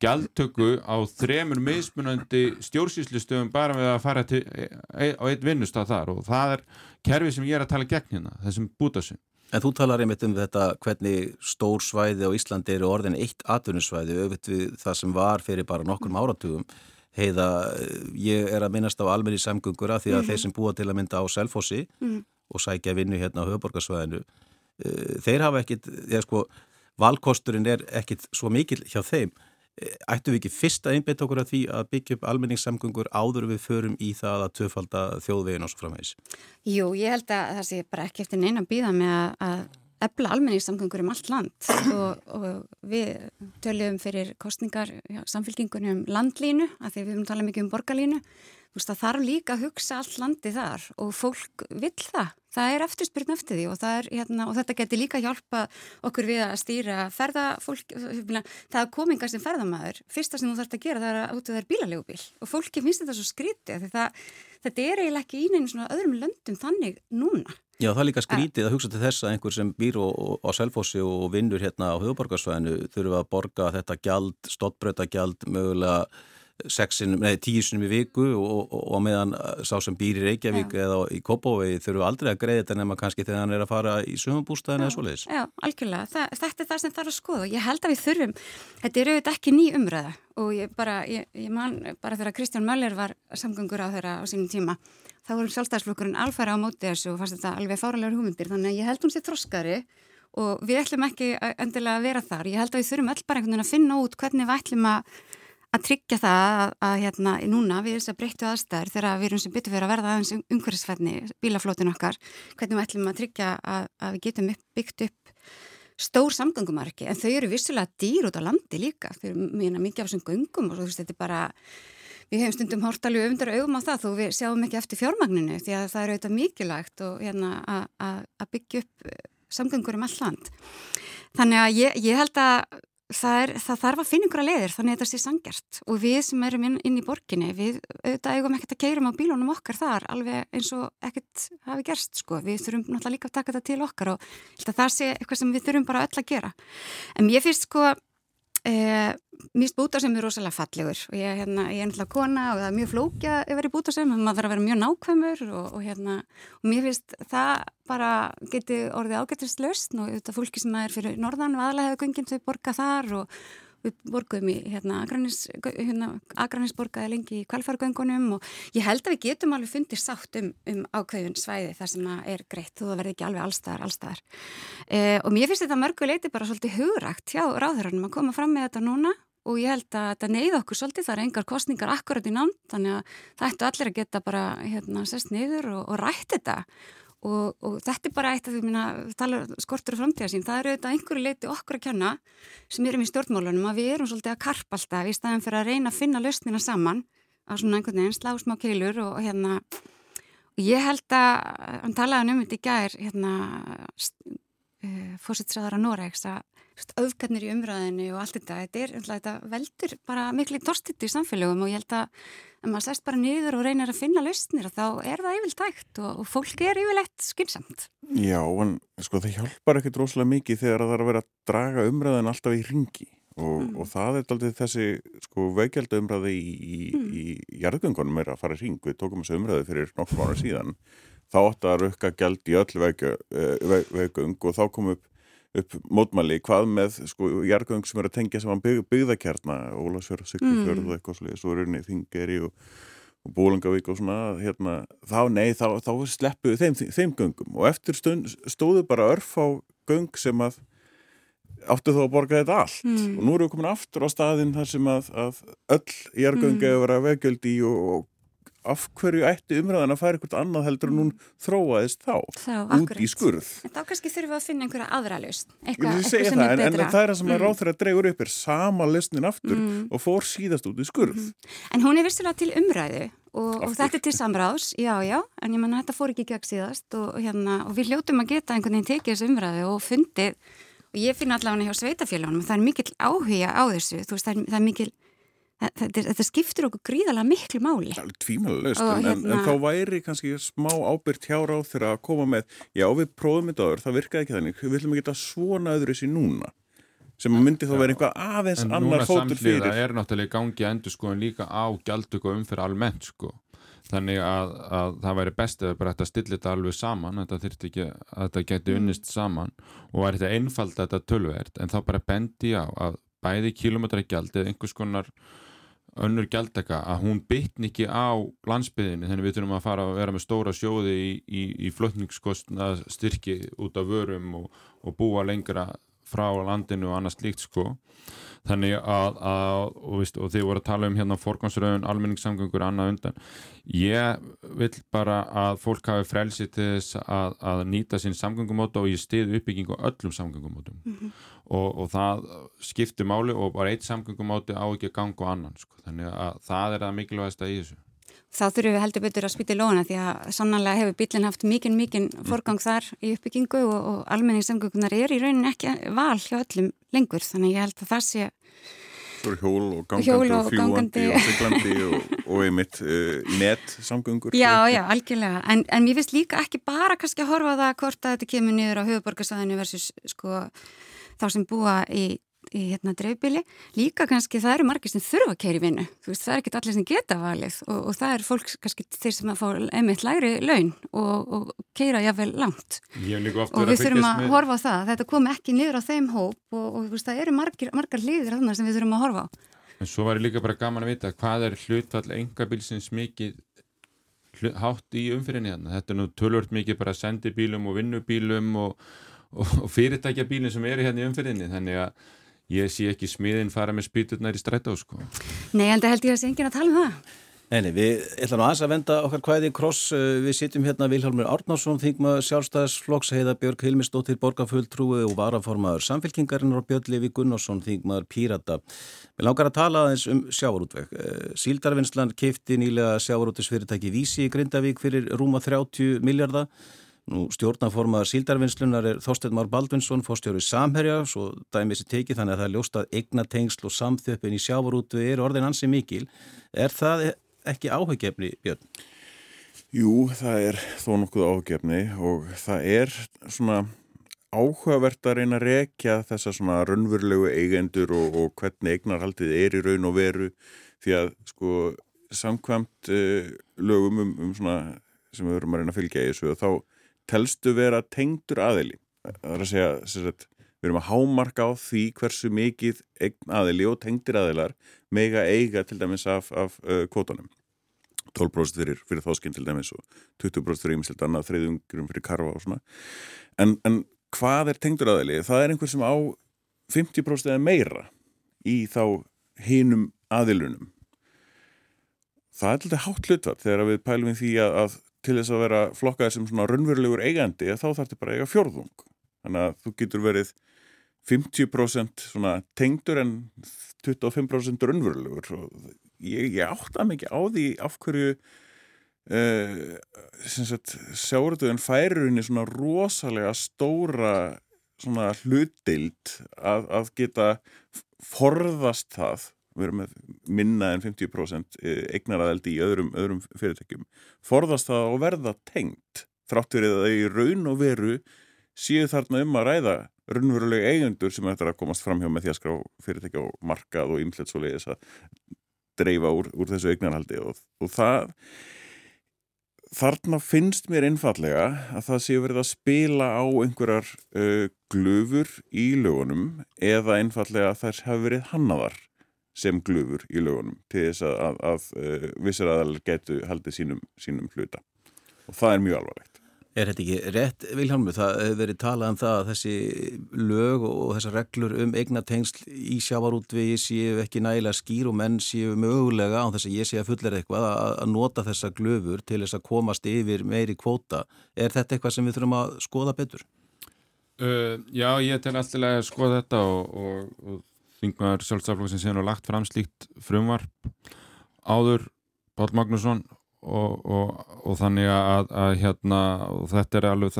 Speaker 2: gjaldtöku á þremur mismunandi stjórnsýslustöfum bara við að fara til, e, e, á eitt vinnustaf þar og það er kerfið sem ég er að tala gegn hérna, þessum bútasum.
Speaker 1: En þú talar einmitt um þetta hvernig stór svæði á Íslandi eru orðin eitt atvinnusvæði auðvitt við það sem var fyrir bara nokkur áratugum. Heiða, ég er að minnast á almenni samgöngur að því að mm -hmm. þeir sem búa til að mynda á Selfossi mm -hmm. og sækja vinnu hérna á höfuborgarsvæðinu, eh, þeir hafa ekkit, ég sko, valkosturinn er ekkit svo mikil hjá þeim ættu við ekki fyrst að einbita okkur að því að byggja upp almenningssamgöngur áður við förum í það að töfalda þjóðvegin og svo framvegis?
Speaker 3: Jú, ég held að það sé bara ekki eftir neina býða með að ebla almenningssamgöngur um allt land og, og við töljum fyrir kostningar já, samfélkingunum landlínu, af því við höfum talað mikið um borgarlínu það þarf líka að hugsa allt landi þar og fólk vill það. Það er eftirspyrn eftir því og, er, hérna, og þetta getur líka hjálpa okkur við að stýra ferðafólk, það er komingar sem ferðamæður. Fyrsta sem þú þarfst að gera það er að út af þær bílalegu bíl og fólki finnst þetta svo skrítið því það, þetta er eiginlega ekki íneinu svona öðrum löndum þannig núna.
Speaker 1: Já, það er líka skrítið að hugsa til þess að einhver sem býr á Selfossi og vinnur hérna á höfuborgarsvæðinu þurfa að borga þetta gjald, stottbrötagjald, mögulega sexin, nei, tíusunum í viku og, og, og meðan sá sem býr í Reykjavík Já. eða í Kópavegi þurfu aldrei að greiða þetta nema kannski þegar hann er að fara í sögumbústæðin eða svoleiðis.
Speaker 3: Já, algjörlega. Þa, þetta er það sem þarf að skoða. Ég held að við þurfum, þetta er auðvitað ekki ný umræða og ég bara, ég, ég man bara þegar Kristján Möller var samgöngur á þeirra á sínum tíma, þá vorum sjálfstæðsflokkurinn alfæra á móti þessu og fannst þetta alveg fáralegur hugmyndir þannig að ég held hún sé þroskari og við ætlum ekki endilega að vera þar. Ég held að við þurfum öll bara einhvern veginn að finna út hvernig við ætlum að að tryggja það að, að hérna núna við þess að breyttu aðstæður þegar við erum sem byttu fyrir að verða aðeins umhverfisfæðni bílaflótun okkar, hvernig við ætlum að tryggja að, að við getum upp, byggt upp stór samgöngumarki en þau eru vissulega dýr út á landi líka. Þau eru mjög mikið af þessum göngum og þú veist þetta er bara við hefum stundum hórtalju öfundar augum á það þó við sjáum ekki eftir fjármagninu því að það eru auðvitað mikilvægt og hérna að, byggja upp samgöngur um all land. Þannig að ég, ég held að það, er, það þarf að finna einhverja leðir þannig að þetta sé sangjart og við sem erum inn, inn í borginni við auðvitað eigum ekkert að keirum á bílunum okkar þar alveg eins og ekkert hafi gerst sko, við þurfum náttúrulega líka að taka þetta til okkar og það sé eitthvað sem við þurfum bara öll að gera. En ég finnst sko Eh, mér finnst bútasem er rosalega fallegur. Og ég, hérna, ég er náttúrulega kona og það er mjög flókja að vera í bútasem, maður þarf að vera mjög nákvæmur og, og, hérna, og mér finnst það bara geti orðið ágættist löst og þetta fólki sem er fyrir norðan og aðlega hefur gungin þau borga þar og við borguðum í hérna, hérna Akranisborgaði lengi í kvalfargöngunum og ég held að við getum alveg fundið sátt um, um ákveðun svæði þar sem er greitt, þú verði ekki alveg allstaðar, allstaðar eh, og mér finnst þetta mörguleiti bara svolítið hugrægt hjá ráðhörunum að koma fram með þetta núna og ég held að þetta neyða okkur svolítið, það er engar kostningar akkurat í námt, þannig að það ættu allir að geta bara hérna sest niður og, og rætt þetta Og, og þetta er bara eitt af því að tala skortur og framtíðasín, það eru auðvitað einhverju leiti okkur að kenna sem erum í stjórnmálunum að við erum svolítið að karpa alltaf í staðan fyrir að reyna að finna lausnina saman á svona einhvern veginn slá smá keilur og, og hérna og ég held að, hann talaði um þetta í gær hérna uh, eh, fósitsræðara Noregs að auðgarnir í umræðinu og allt þetta, þetta, er, þetta veldur bara miklu torstitt í samfélögum og ég held að en maður sest bara niður og reynir að finna lausnir þá er það yfirlega tækt og, og fólk er yfirlegt skynnsamt.
Speaker 4: Já, en sko það hjálpar ekkert rosalega mikið þegar það er að vera að draga umræðin alltaf í ringi og, mm. og það er aldrei þessi sko veikjölda umræði í, í, mm. í jarðgöngunum er að fara í ring við tókum þessu umræði fyrir nokkur mánu síðan þá átt að rukka gæld í öll veikjöng veik, og þá kom upp upp mótmæli, hvað með sko jargöng sem eru að tengja saman byggð, byggðakjarna Ólasfjörð, Siglufjörð mm. og eitthvað slúið, svo eru Þingeri og, og Bólangavík og svona, hérna þá, nei, þá, þá sleppuðu þeim, þeim göngum og eftir stund, stóðu bara örf á göng sem að áttu þó að borga þetta allt mm. og nú eru við komin aftur á staðin þar sem að, að öll jargöngi mm. hefur verið að vegjöldi og, og af hverju ætti umræðan að fara eitthvað annað heldur en hún þróaðist þá, þá út akkurat. í skurð.
Speaker 3: Þá kannski þurfum við að finna einhverja aðra lust
Speaker 4: eitthvað, eitthvað sem það, er betra en, en það er það sem mm. að ráþur að dregur upp er sama lustnin aftur mm. og fór síðast út í skurð. Mm.
Speaker 3: En hún er virsulega til umræðu og, og þetta er til samráðs, já já en ég menna þetta fór ekki gegn síðast og, hérna, og við hljótum að geta einhvern veginn tekið þessu umræðu og fundið. Og ég finn allavega hjá sveitafélagunum það er mikil áhuga á þessu veist, það, er, það er mikil Þetta, þetta skiptir okkur gríðalega miklu máli.
Speaker 4: Tvímælulegst, en, hérna... en þá væri kannski smá ábyrgt hjá ráð þegar að koma með já við prófum þetta öður, það virkaði ekki þannig við viljum ekki þetta svona öðru þessi núna sem myndi þá verið einhvað aðeins annar fótur fyrir. En núna
Speaker 2: samfélagið er náttúrulega gangi endur sko en líka á gjaldtöku umfyrir almennt sko. Þannig að, að það væri best eða bara þetta stillir þetta alveg saman þetta þurfti ekki að þetta geti unnist saman og væri þetta einfald þetta tölverð en þá bara bendi á að bæði kilómetra gjald eða einhvers konar önnur gjaldaka að hún bytn ekki á landsbyðinni þannig við þurfum að fara að vera með stóra sjóði í, í, í flötningskostna styrki út af vörum og, og búa lengra frá landinu og annað slíkt sko þannig að, að og, veist, og þið voru að tala um hérna fórgómsröðun, almenningssamgöngur annað undan ég vil bara að fólk hafi frelsi til þess að, að nýta sín samgöngumóta og ég stið uppbyggingu öllum samgöngumótum mm -hmm. og, og það skiptir máli og bara eitt samgöngumóti á ekki að ganga og annan sko. þannig að það er það mikilvægast að í þessu
Speaker 3: Þá þurfum við heldur betur að spýta í lóna því að sannanlega hefur bílinn haft mikinn, mikinn mm. forgang þar í uppbyggingu og, og almenningssamgöngunar er í raunin ekki val hjá öllum lengur. Þannig ég held að það sé
Speaker 4: Hjól og gangandi Hjól og, og fljúandi og syklandi og, og einmitt uh, net samgöngur
Speaker 3: Já, já, algjörlega, en, en ég finnst líka ekki bara kannski að horfa það hvort að þetta kemur niður á höfuborgarsæðinu versus sko þá sem búa í í hérna dreifbili, líka kannski það eru margir sem þurfa að keira í vinnu, veist það er ekki allir sem geta valið og, og það er fólk kannski þeir sem að fá einmitt læri laun og, og keira jáfnvel langt. Og við þurfum að með... horfa á það. Þetta kom ekki niður á þeim hóp og, og veist, það eru margir, margar hlýðir þarna sem við þurfum að horfa á.
Speaker 2: En svo var ég líka bara gaman að vita hvað er hlutfall engabilsins mikið hátt í umfyrinni hérna, þetta er nú tölvört mikið bara sendibílum og vinnubílum og og fyrirtækjabílinn sem eru hérna í umfyrinni þannig að ég sé ekki smiðin fara með spýturnar í strætá sko.
Speaker 3: Nei, en það held ég að sé engin að tala um það.
Speaker 1: Nei, við ætlum aðeins að venda okkar hvaðið kross. Eh, við sitjum hérna Vilhelmur Árnarsson, þingmaður sjálfstæðsflokks, heiða Björg Hilmisdóttir, borgarfulltrúi og varaformaður samfélkingarinn og Björn Levi Gunnarsson, þingmaður Pírata. Við langar að tala aðeins um sjávarútveg. Eh, Síldarvinnsland keipti nýlega sjávarútisfyrirtæki Vísi í Grindavík fyrir rúma 30 miljardar. Nú stjórnaformaðar síldarvinnslunar er Þorstein Már Baldvinsson, fórstjóru Samherja, svo dæmið sér tekið þannig að það er ljóstað eigna tengsl og samþjöppin í sjávarútu er orðin ansi mikil. Er það ekki áhugjefni, Björn?
Speaker 4: Jú, það er þó nokkuð áhugjefni og það er svona áhugavert að reyna að rekja þessa svona raunverulegu eigendur og, og hvernig eignarhaldið er í raun og veru því að sko samkvæmt uh, lögum um, um svona sem við verum að reyna að fylgja í þessu og þá telstu vera tengdur aðili? Það er að segja, sagt, við erum að hámarka á því hversu mikið aðili og tengdir aðilar mega eiga til dæmis af, af uh, kvotanum 12% fyrir, fyrir þáskinn til dæmis og 20% fyrir ymsilt annað, þreyðungurum fyrir karfa og svona. En, en hvað er tengdur aðili? Það er einhver sem á 50% eða meira í þá hinum aðilunum. Það er alltaf hátt hlutvað þegar við pælum við því að, að til þess að vera flokkaði sem svona raunverulegur eigandi þá þarf þetta bara að eiga fjörðung þannig að þú getur verið 50% svona tengdur en 25% raunverulegur. Og ég, ég átta mikið á því af hverju uh, sjáurðuðin færurinn í svona rosalega stóra svona hlutild að, að geta forðast það við erum með minna en 50% eignaraðeldi í öðrum, öðrum fyrirtækjum. Forðast það og verða tengt þráttur eða í raun og veru séu þarna um að ræða raunverulega eigendur sem er að komast fram hjá með því að skrá fyrirtækja og markað og ymlet svo leiðis að dreifa úr, úr þessu eignarhaldi. Og, og það þarna finnst mér einfallega að það séu verið að spila á einhverjar uh, glöfur í lögunum eða einfallega að þær hafi verið hannaðar sem glöfur í lögunum til þess að, að, að uh, vissar aðal getu haldið sínum, sínum hluta og það er mjög alvarlegt.
Speaker 1: Er þetta ekki rétt, Vilhelmur? Það hefur verið talað um það að þessi lög og þessar reglur um eignatengsl í sjávarútvegi séu ekki nægilega skýr og menn séu mögulega á þess að ég sé að fullir eitthvað að, nota þessa glöfur til þess að komast yfir meiri kvóta. Er þetta eitthvað sem við þurfum að skoða betur?
Speaker 2: Uh, já, ég tel alltaf að skoða þetta og, og, og þingmaður sjálfstaflokk sem séðan og lagt fram slíkt frumvarp áður Pál Magnússon og, og, og þannig að, að hérna, þetta er alveg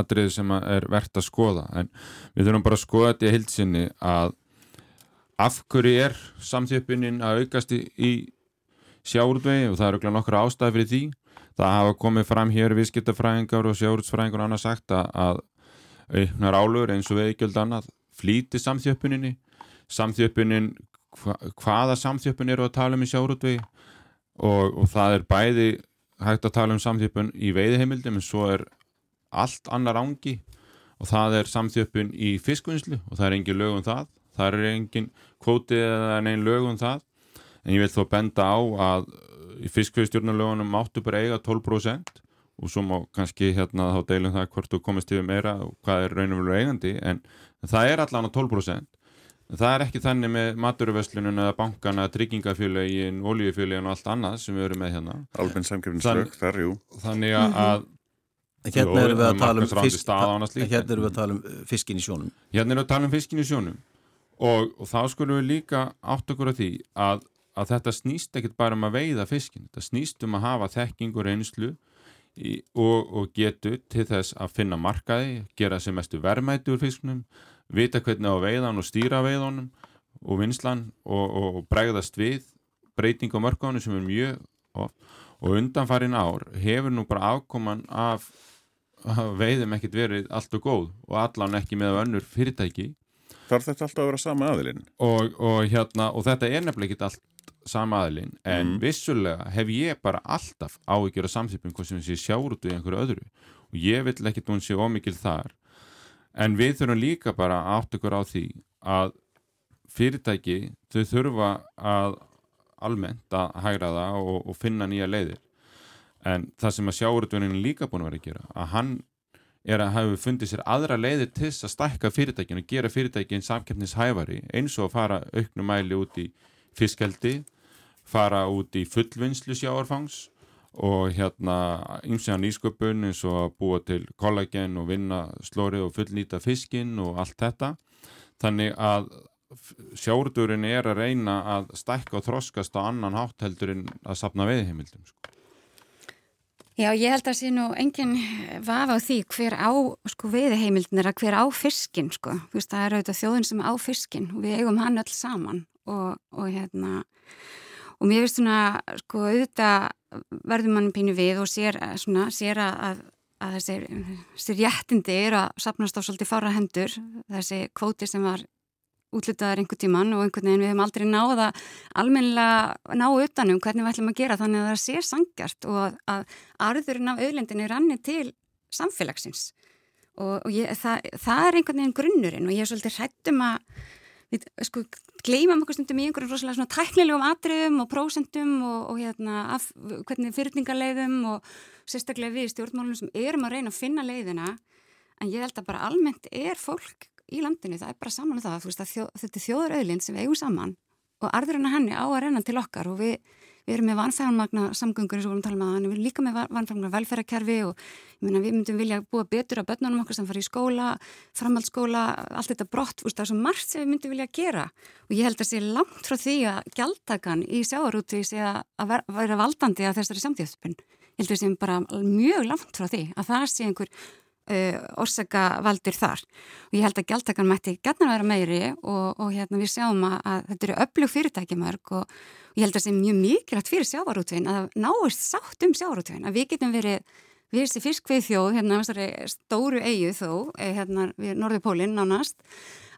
Speaker 2: aðrið sem er verðt að skoða. En við þurfum bara að skoða þetta í hilsinni að af hverju er samþjöpinin að aukast í, í sjáurvegi og það eru nokkru ástæði fyrir því. Það hafa komið fram hér viðskiptafræðingar og sjáurvsfræðingar og annað sagt að, auknar álur eins og veikjöld annað flíti samþjöpuninni samþjöpunin hva, hvaða samþjöpun eru að tala um í sjáurvegi og, og það er bæði hægt að tala um samþjöpun í veiðheimildum en svo er allt annar ángi og það er samþjöpun í fiskvinnslu og það er engin lög um það. Það er engin kvótið eða neinn lög um það. En ég vil þó benda á að í fiskveistjórnulögunum máttu bara eiga 12% og svo má kannski hérna þá deilum það hvort þú komist yfir meira og hvað er raun og veru eigandi. En það er allan á 12% það er ekki þannig með maturverslunum eða bankana, tryggingafjölegin oljufjölegin og allt annað sem við erum með hérna.
Speaker 4: Alveg samkjöfnislög, þar, jú.
Speaker 2: Þannig að
Speaker 1: Hérna erum við að tala um, fisk, hérna erum við að tala um fiskin í sjónum.
Speaker 2: Hérna erum við að tala um fiskin í sjónum. Og, og þá skulum við líka átt okkur að því að að þetta snýst ekkit bara um að veiða fiskin, þetta snýst um að hafa þekking og reynslu í, og, og getu til þess að finna markaði, gera sem mestu verðmæti úr fiskunum, vita hvernig á veiðan og stýra veiðanum og vinslan og, og, og bregðast við breyting á mörkánu sem er mjög og undanfarin ár hefur nú bara afkoman af veiðum ekkit verið allt og góð og allan ekki með önnur fyrirtæki
Speaker 4: Þarf þetta alltaf að vera sama aðilinn?
Speaker 2: Og, og, hérna, og þetta er nefnilega ekki allt sama aðilinn en mm. vissulega hef ég bara alltaf áhyggjur af samþýpum hvað sem sé sjáur út við einhverju öðru og ég vil ekki að hún sé ómikil þar en við þurfum líka bara átt ykkur á því að fyrirtæki þau þurfa að almennt að hægra það og, og finna nýja leiðir. En það sem að sjáurutveinin líka búin að vera að gera að hann er að hafa fundið sér aðra leiðir til að stækka fyrirtækin og gera fyrirtækin samkeppnishæfari eins og að fara auknum mæli út í fiskeldi fara út í fullvinnslu sjáarfangs og hérna ymsíðan ísköpun eins og að búa til kollagen og vinna slórið og fullnýta fiskin og allt þetta þannig að sjáurdurinn er að reyna að stækka og þroskast á annan hátt heldur en að sapna veiðheimildum sko.
Speaker 3: Já, ég held að sé nú enginn vafa á því hver á sko, veiðheimildin er að hver á fiskin sko. Það er auðvitað þjóðin sem á fiskin og við eigum hann öll saman og, og hérna og mér finnst svona sko auðvitað verður mann pínu við og sér, svona, sér að, að þessi, réttindi er að sapnast á svolítið fára hendur. Þessi kvóti sem var útlutaðar einhver tíman og einhvern veginn við hefum aldrei náða almennilega ná utanum hvernig við ætlum að gera þannig að það sé sangjart og að arðurinn af auðlendinni ranni til samfélagsins. Og, og ég, það, það er einhvern veginn grunnurinn og ég er svolítið hrættum að við sko gleymum okkur stundum í einhverjum rosalega svona tæknilegum atriðum og prósentum og, og hérna af, hvernig fyrirtingarleiðum og sérstaklega við stjórnmálunum sem erum að reyna að finna leiðina. En ég held að bara almennt er fólk í landinu, það er bara saman um það, veist, þjó, þetta er þjóður auðlind sem við eigum saman og arðurinn að henni á að reyna til okkar og við við erum með vanfæðanmagna samgöngur eins og við erum að tala um að við erum líka með vanfæðanmagna velferðarkerfi og myna, við myndum vilja búa betur á börnunum okkar sem fara í skóla, framhaldsskóla, allt þetta brott, það er svo margt sem við myndum vilja gera og ég held að sé langt frá því að gjaldtakan í sjáarúti sé að vera valdandi að þessari samtíðspun. Ég held að það sé bara mjög langt frá því að það sé einhver orsaka valdir þar. Og ég held að gjaldtakan mætti gætna að vera meiri og, og hérna við sjáum að, að þetta eru öflug fyrirtækimörg og, og ég held að það sé mjög mikilvægt fyrir sjávarútvinn að náist sátt um sjávarútvinn að við getum verið við erum þessi fiskvið þjóð hérna stóru eigu þó eh, hérna við Norðupólinn nánast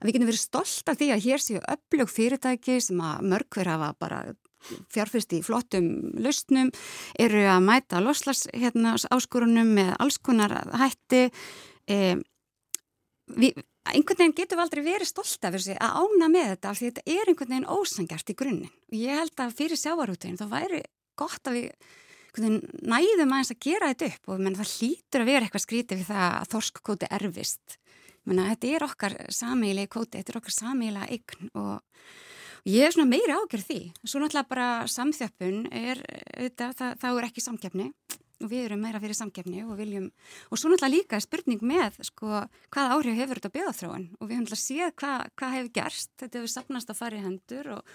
Speaker 3: að við getum verið stolt af því að hér séu öflug fyrirtæki sem að mörg verið hafa bara fjárfyrst í flottum lausnum, eru að mæta loslas hérna, áskorunum með alls konar hætti. E, við, einhvern veginn getur við aldrei verið stolt af þessi að ána með þetta af því þetta er einhvern veginn ósangjart í grunninn. Og ég held að fyrir sjávarútegin þá væri gott að við næðum aðeins að gera þetta upp og menn, það hlýtur að vera eitthvað skrítið við það að þorskkóti erfist menn, þetta er okkar samílega kóti, þetta er okkar samílega eign og Ég er svona meiri ágjörð því. Svo náttúrulega bara samþjöppun er, það, það, það er ekki samkeppni og við erum meira fyrir samkeppni og viljum, og svo náttúrulega líka spurning með sko hvað áhrif hefur þetta byggðarþróun og við höfum náttúrulega séð hvað, hvað hefur gerst, þetta hefur sapnast að fara í hendur og,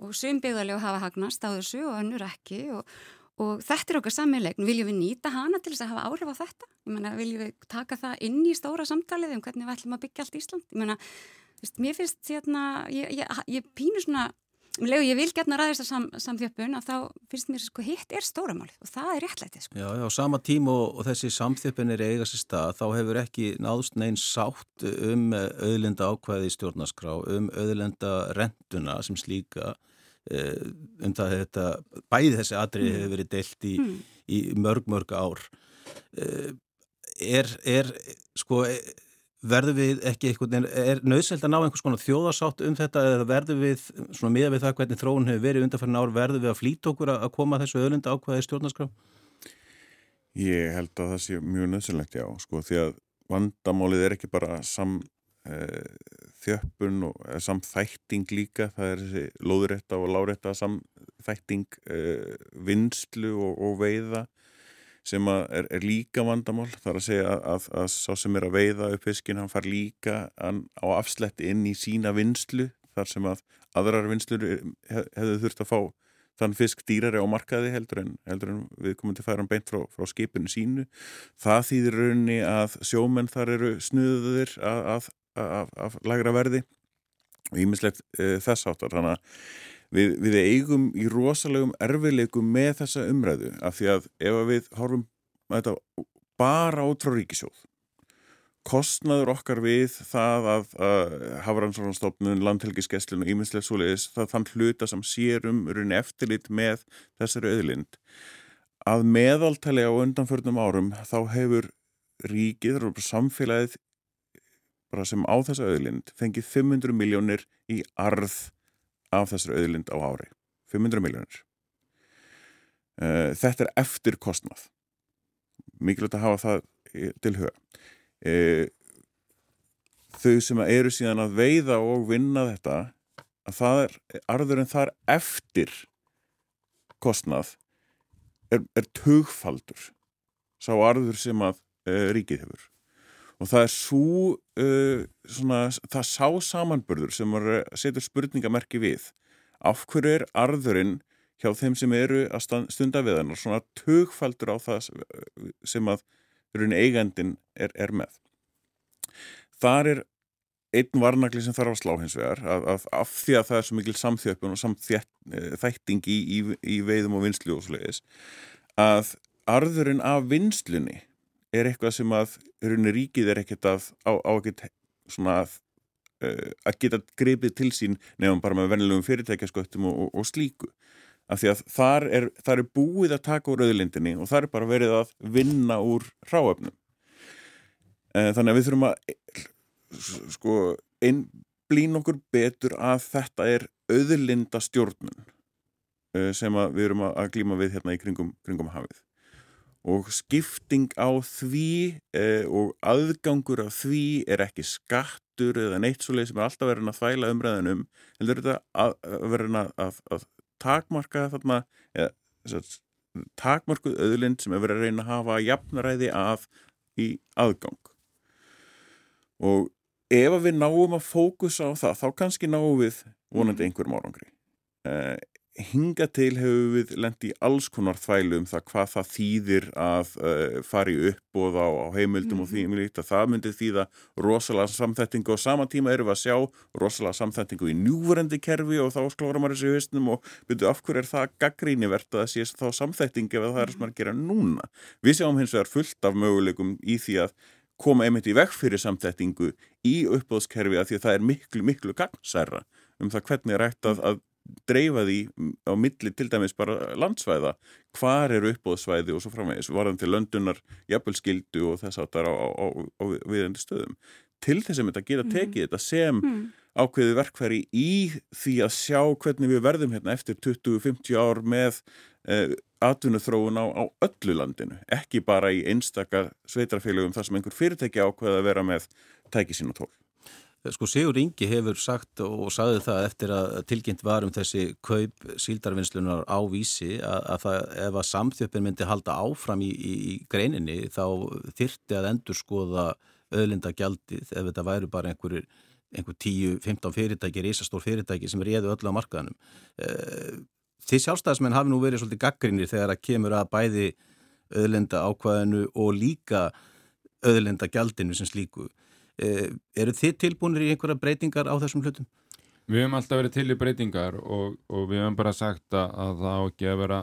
Speaker 3: og söm byggðarlegu hafa hagnast á þessu og önnur ekki og, og þetta er okkar sammelegn, viljum við nýta hana til þess að hafa áhrif á þetta? Ég menna, viljum við taka það inn í stóra samtalið um hvernig við ætlum að byggja allt Ísland? Ég menna, mér finnst hérna, ég, ég, ég pínu svona Um Legu, ég vil getna ræðist að sam, samþjöppun að þá finnst mér sko hitt er stóramálið og það er réttlætið sko.
Speaker 1: Já, já, sama tím og, og þessi samþjöppun er eiga sér stað, þá hefur ekki náðst neins sátt um auðlenda ákvæði stjórnaskrá, um auðlenda rentuna sem slíka um það þetta, bæði þessi atrið mm. hefur verið deilt í, mm. í mörg, mörg ár. Eh, er, er, sko, verður við ekki eitthvað, er nöðseld að ná einhvers konar þjóðarsátt um þetta eða verður við, svona miða við það hvernig þróun hefur verið undanfærin ár, verður við að flýta okkur að koma þessu öðlunda ákvæði stjórnarskrá?
Speaker 4: Ég held að það sé mjög nöðsynlegt, já, sko, því að vandamálið er ekki bara sam þjöppun og samþætting líka, það er þessi lóðurétta og lárétta samþætting e, vinslu og, og veiða sem er, er líka vandamál þar að segja að, að, að sá sem er að veiða upp fiskin hann far líka an, á afsletti inn í sína vinslu þar sem að aðrar vinslur hef, hefðu þurft að fá þann fisk dýrari á markaði heldur en, heldur en við komum til að færa hann beint frá, frá skipinu sínu. Það þýðir raunni að sjómenn þar eru snuður af lagra verði og ímislegt e, þess áttar þannig að við, við eigum í rosalegum erfileikum með þessa umræðu af því að ef við horfum þetta bara út frá ríkisjóð kostnaður okkar við það að, að Hafrannsvárnstofnun, landhelgiskesslun og íminslega svoleiðis, það þann hluta sem sérum runni eftirlit með þessari auðlind að meðaltali á undanförnum árum þá hefur ríkið, samfélagið bara sem á þessa auðlind fengið 500 miljónir í arð af þessari auðlind á ári. 500 miljónir uh, þetta er eftir kostnað. Mikilvægt að hafa það til huga uh, þau sem eru síðan að veiða og vinna þetta að það er arðurinn þar eftir kostnað er, er tugfaldur. Sá arður sem að uh, ríkið hefur og það er svo uh, svona, það sá samanbörður sem setur spurningamerki við. Af hverju er arðurinn hjá þeim sem eru að stunda við hann og svona tögfaldur á það sem að eigandin er, er með? Þar er einn varnagli sem þarf að slá hins vegar að, að, af því að það er svo mikil samþjöppun og samþætting í, í, í veiðum og vinslu og svo leiðis að arðurinn af vinslunni er eitthvað sem að rauninni ríkið er ekkert að á, á ekkert svona að uh, að geta greipið til sín nefnum bara með vennilegum fyrirtækjasköttum og, og, og slíku. Af því að þar er, þar er búið að taka úr auðlindinni og þar er bara verið að vinna úr ráöfnum uh, þannig að við þurfum að sko einblín okkur betur að þetta er auðlindastjórnun uh, sem við erum að glíma við hérna í kringum, kringum hafið og skipting á því eh, og aðgangur á því er ekki skattur eða neitt svo leið sem er alltaf verið að þvæla umræðinum heldur þetta að, að verið að, að, að takmarka þarna eða, takmarkuð öðlind sem er verið að reyna að hafa jafnaræði af í aðgang. Og ef við náum að fókusa á það þá kannski náum við vonandi einhverjum árangri. Eh, hinga til hefur við lendi í alls konar þvælu um það hvað það þýðir að uh, fari upp og á, á heimildum mm. og því mhm. líkt að það myndi þýða rosalega samþettingu og sama tíma eru við að sjá rosalega samþettingu í njúverendi kerfi og þá sklóra maður þessu höstnum og byrju af hverju er það gaggrínivert að það sé þá samþettingi ef það er sem maður gera núna. Við sjáum hins vegar fullt af möguleikum í því að koma einmitt í vekk fyrir samþettingu í uppbóðskerfi að því að það er miklu, miklu gangsæra um það hvernig er rætt að, að dreifa því á milli til dæmis bara landsvæða hvar eru uppbóðsvæði og svo framvegis varðan til löndunar, jafnvelskildu og þess að það er á, á, á viðendi stöðum til þess að þetta geta mhm. tekið mm. þetta sem mm. ákveði verkfæri í því að sjá hvernig við verðum hérna eftir 20-50 ár með eh, atvinnuþróun á, á öllu landinu ekki bara í einstakar sveitrafélögum þar sem einhver fyrirtæki ákveði að vera með tæki sín og tól
Speaker 1: Sko Sigur Ingi hefur sagt og sagði það eftir að tilkynnt var um þessi kaup síldarvinnslunar á vísi að, að það, ef að samþjöppin myndi halda áfram í, í, í greininni þá þyrti að endur skoða öðlindagjaldið ef þetta væri bara einhverjir einhver 10-15 fyrirtæki, reysastór fyrirtæki sem er eða öll á markaðanum. Eh, Þið sjálfstæðismenn hafi nú verið svolítið gaggrinir þegar að kemur að bæði öðlenda ákvaðinu og líka öðlenda gjaldinu sem slíku. E, eru þið tilbúinir í einhverja breytingar á þessum hlutum?
Speaker 2: Við hefum alltaf verið til í breytingar og, og við hefum bara sagt að, að það á ekki að vera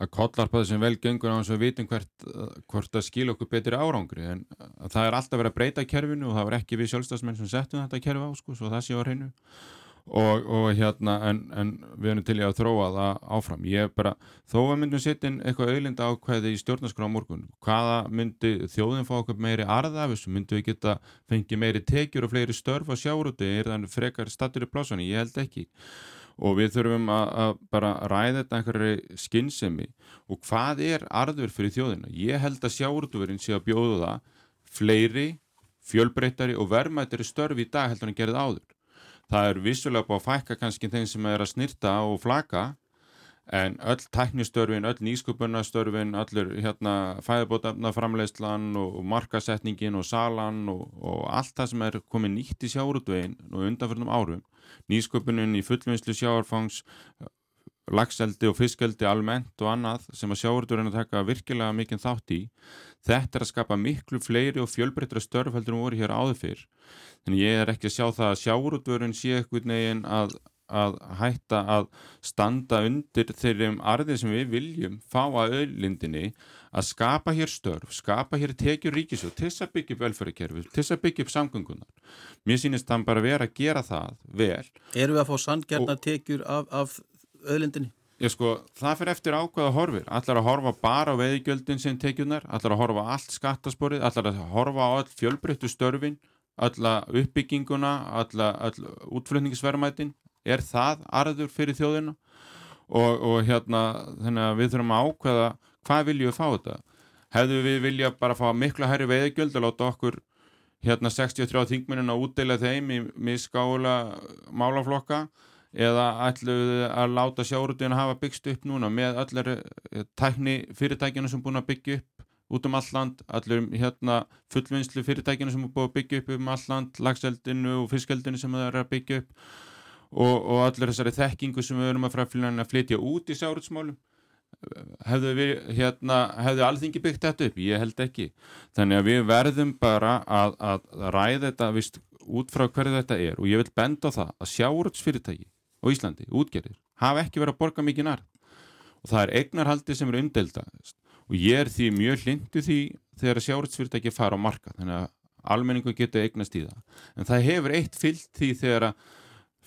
Speaker 2: að kollarpa þessum velgengur á þess að við vitum hvert, hvort að skilja okkur betri árangri en það er alltaf verið að breyta kerfinu og það var ekki við sjálfstafsmenn sem settum þetta kerfi á sko, svo það sé á hreinu og, og hérna en, en við erum til í að þróa það áfram. Ég bara, þó að myndum setja inn eitthvað auðlinda ákveði í stjórnarskrá morgun hvaða myndi þjóðin fá okkur meiri arðafis, myndi við geta fengið meiri tekjur og fleiri störf á sjárúti er þannig frekar stattur í plásunni, ég held ekki. Og við þurfum að, að bara ræða þetta einhverju skinnsemi og hvað er arður fyrir þjóðina? Ég held að sjárútverinn sé að bjóða það fleiri, fjölbreyttari og vermaðtari störf í dag heldur en gerðið áður það er vissulega búið að fækka kannski þeim sem er að snirta og flaka en öll tæknistörfin, öll nýsköpunastörfin, öllur hérna fæðabótafna framleiðslan og markasetningin og salan og, og allt það sem er komið nýtt í sjárutvegin og undanförnum árum, nýsköpunin í fullvinnslu sjáarfangs lagseldi og fiskeldi almennt og annað sem að sjáurturinn að taka virkilega mikinn þátt í þetta er að skapa miklu fleiri og fjölbreytra störf heldur um voru hér áður fyrr Þannig ég er ekki að sjá það að sjáurútvörun sé eitthvað neginn að, að hætta að standa undir þeirrim arðið sem við viljum fá að öllindinni að skapa hér störf, skapa hér tekjur ríkisjóð til þess að byggja upp velferðarkerfi, til þess að byggja upp samgöngunar. Mér sýnist þann bara vera að gera það vel.
Speaker 1: Erum við að fá sandgerna tekjur af, af öllindinni?
Speaker 2: Ég sko, það fyrir eftir ákveða horfir. Allar að horfa bara á veðigjöldin sem tekjunar, allar að horfa allt skattasporið, allar að horfa á all fjölbreyttu störfin? Alla uppbygginguna, alla, alla útflutningisverðmætin, er það arður fyrir þjóðina? Og, og hérna þannig að við þurfum að ákveða hvað viljum við fá þetta? Hefðu við vilja bara fá mikla herri veiðgjöld og láta okkur hérna 63 þingminuna útdeila þeim í miskála málaflokka eða ætluðu að láta sjárutin að hafa byggst upp núna með allir tækni fyrirtækina sem búin að byggja upp út um alland, allur hérna fullvinnslu fyrirtækinu sem er búið að byggja upp um alland, lagseldinu og fiskeldinu sem það er að byggja upp og, og allur þessari þekkingu sem við erum að fræfilina að flytja út í sárutsmálum hefðu við hérna, hefðu alþingi byggt þetta upp? Ég held ekki. Þannig að við verðum bara að, að ræða þetta vist, út frá hverju þetta er. Og ég vil benda á það að sjárutsfyrirtæki á Íslandi, útgerðir, hafa ekki verið að borga mikið nær og það er eignarhaldi sem eru undelda og ég er því mjög hlindu því þegar sjáuritsfyrirtæki fara á marka þannig að almenningu getur eignast í það. En það hefur eitt fyllt því þegar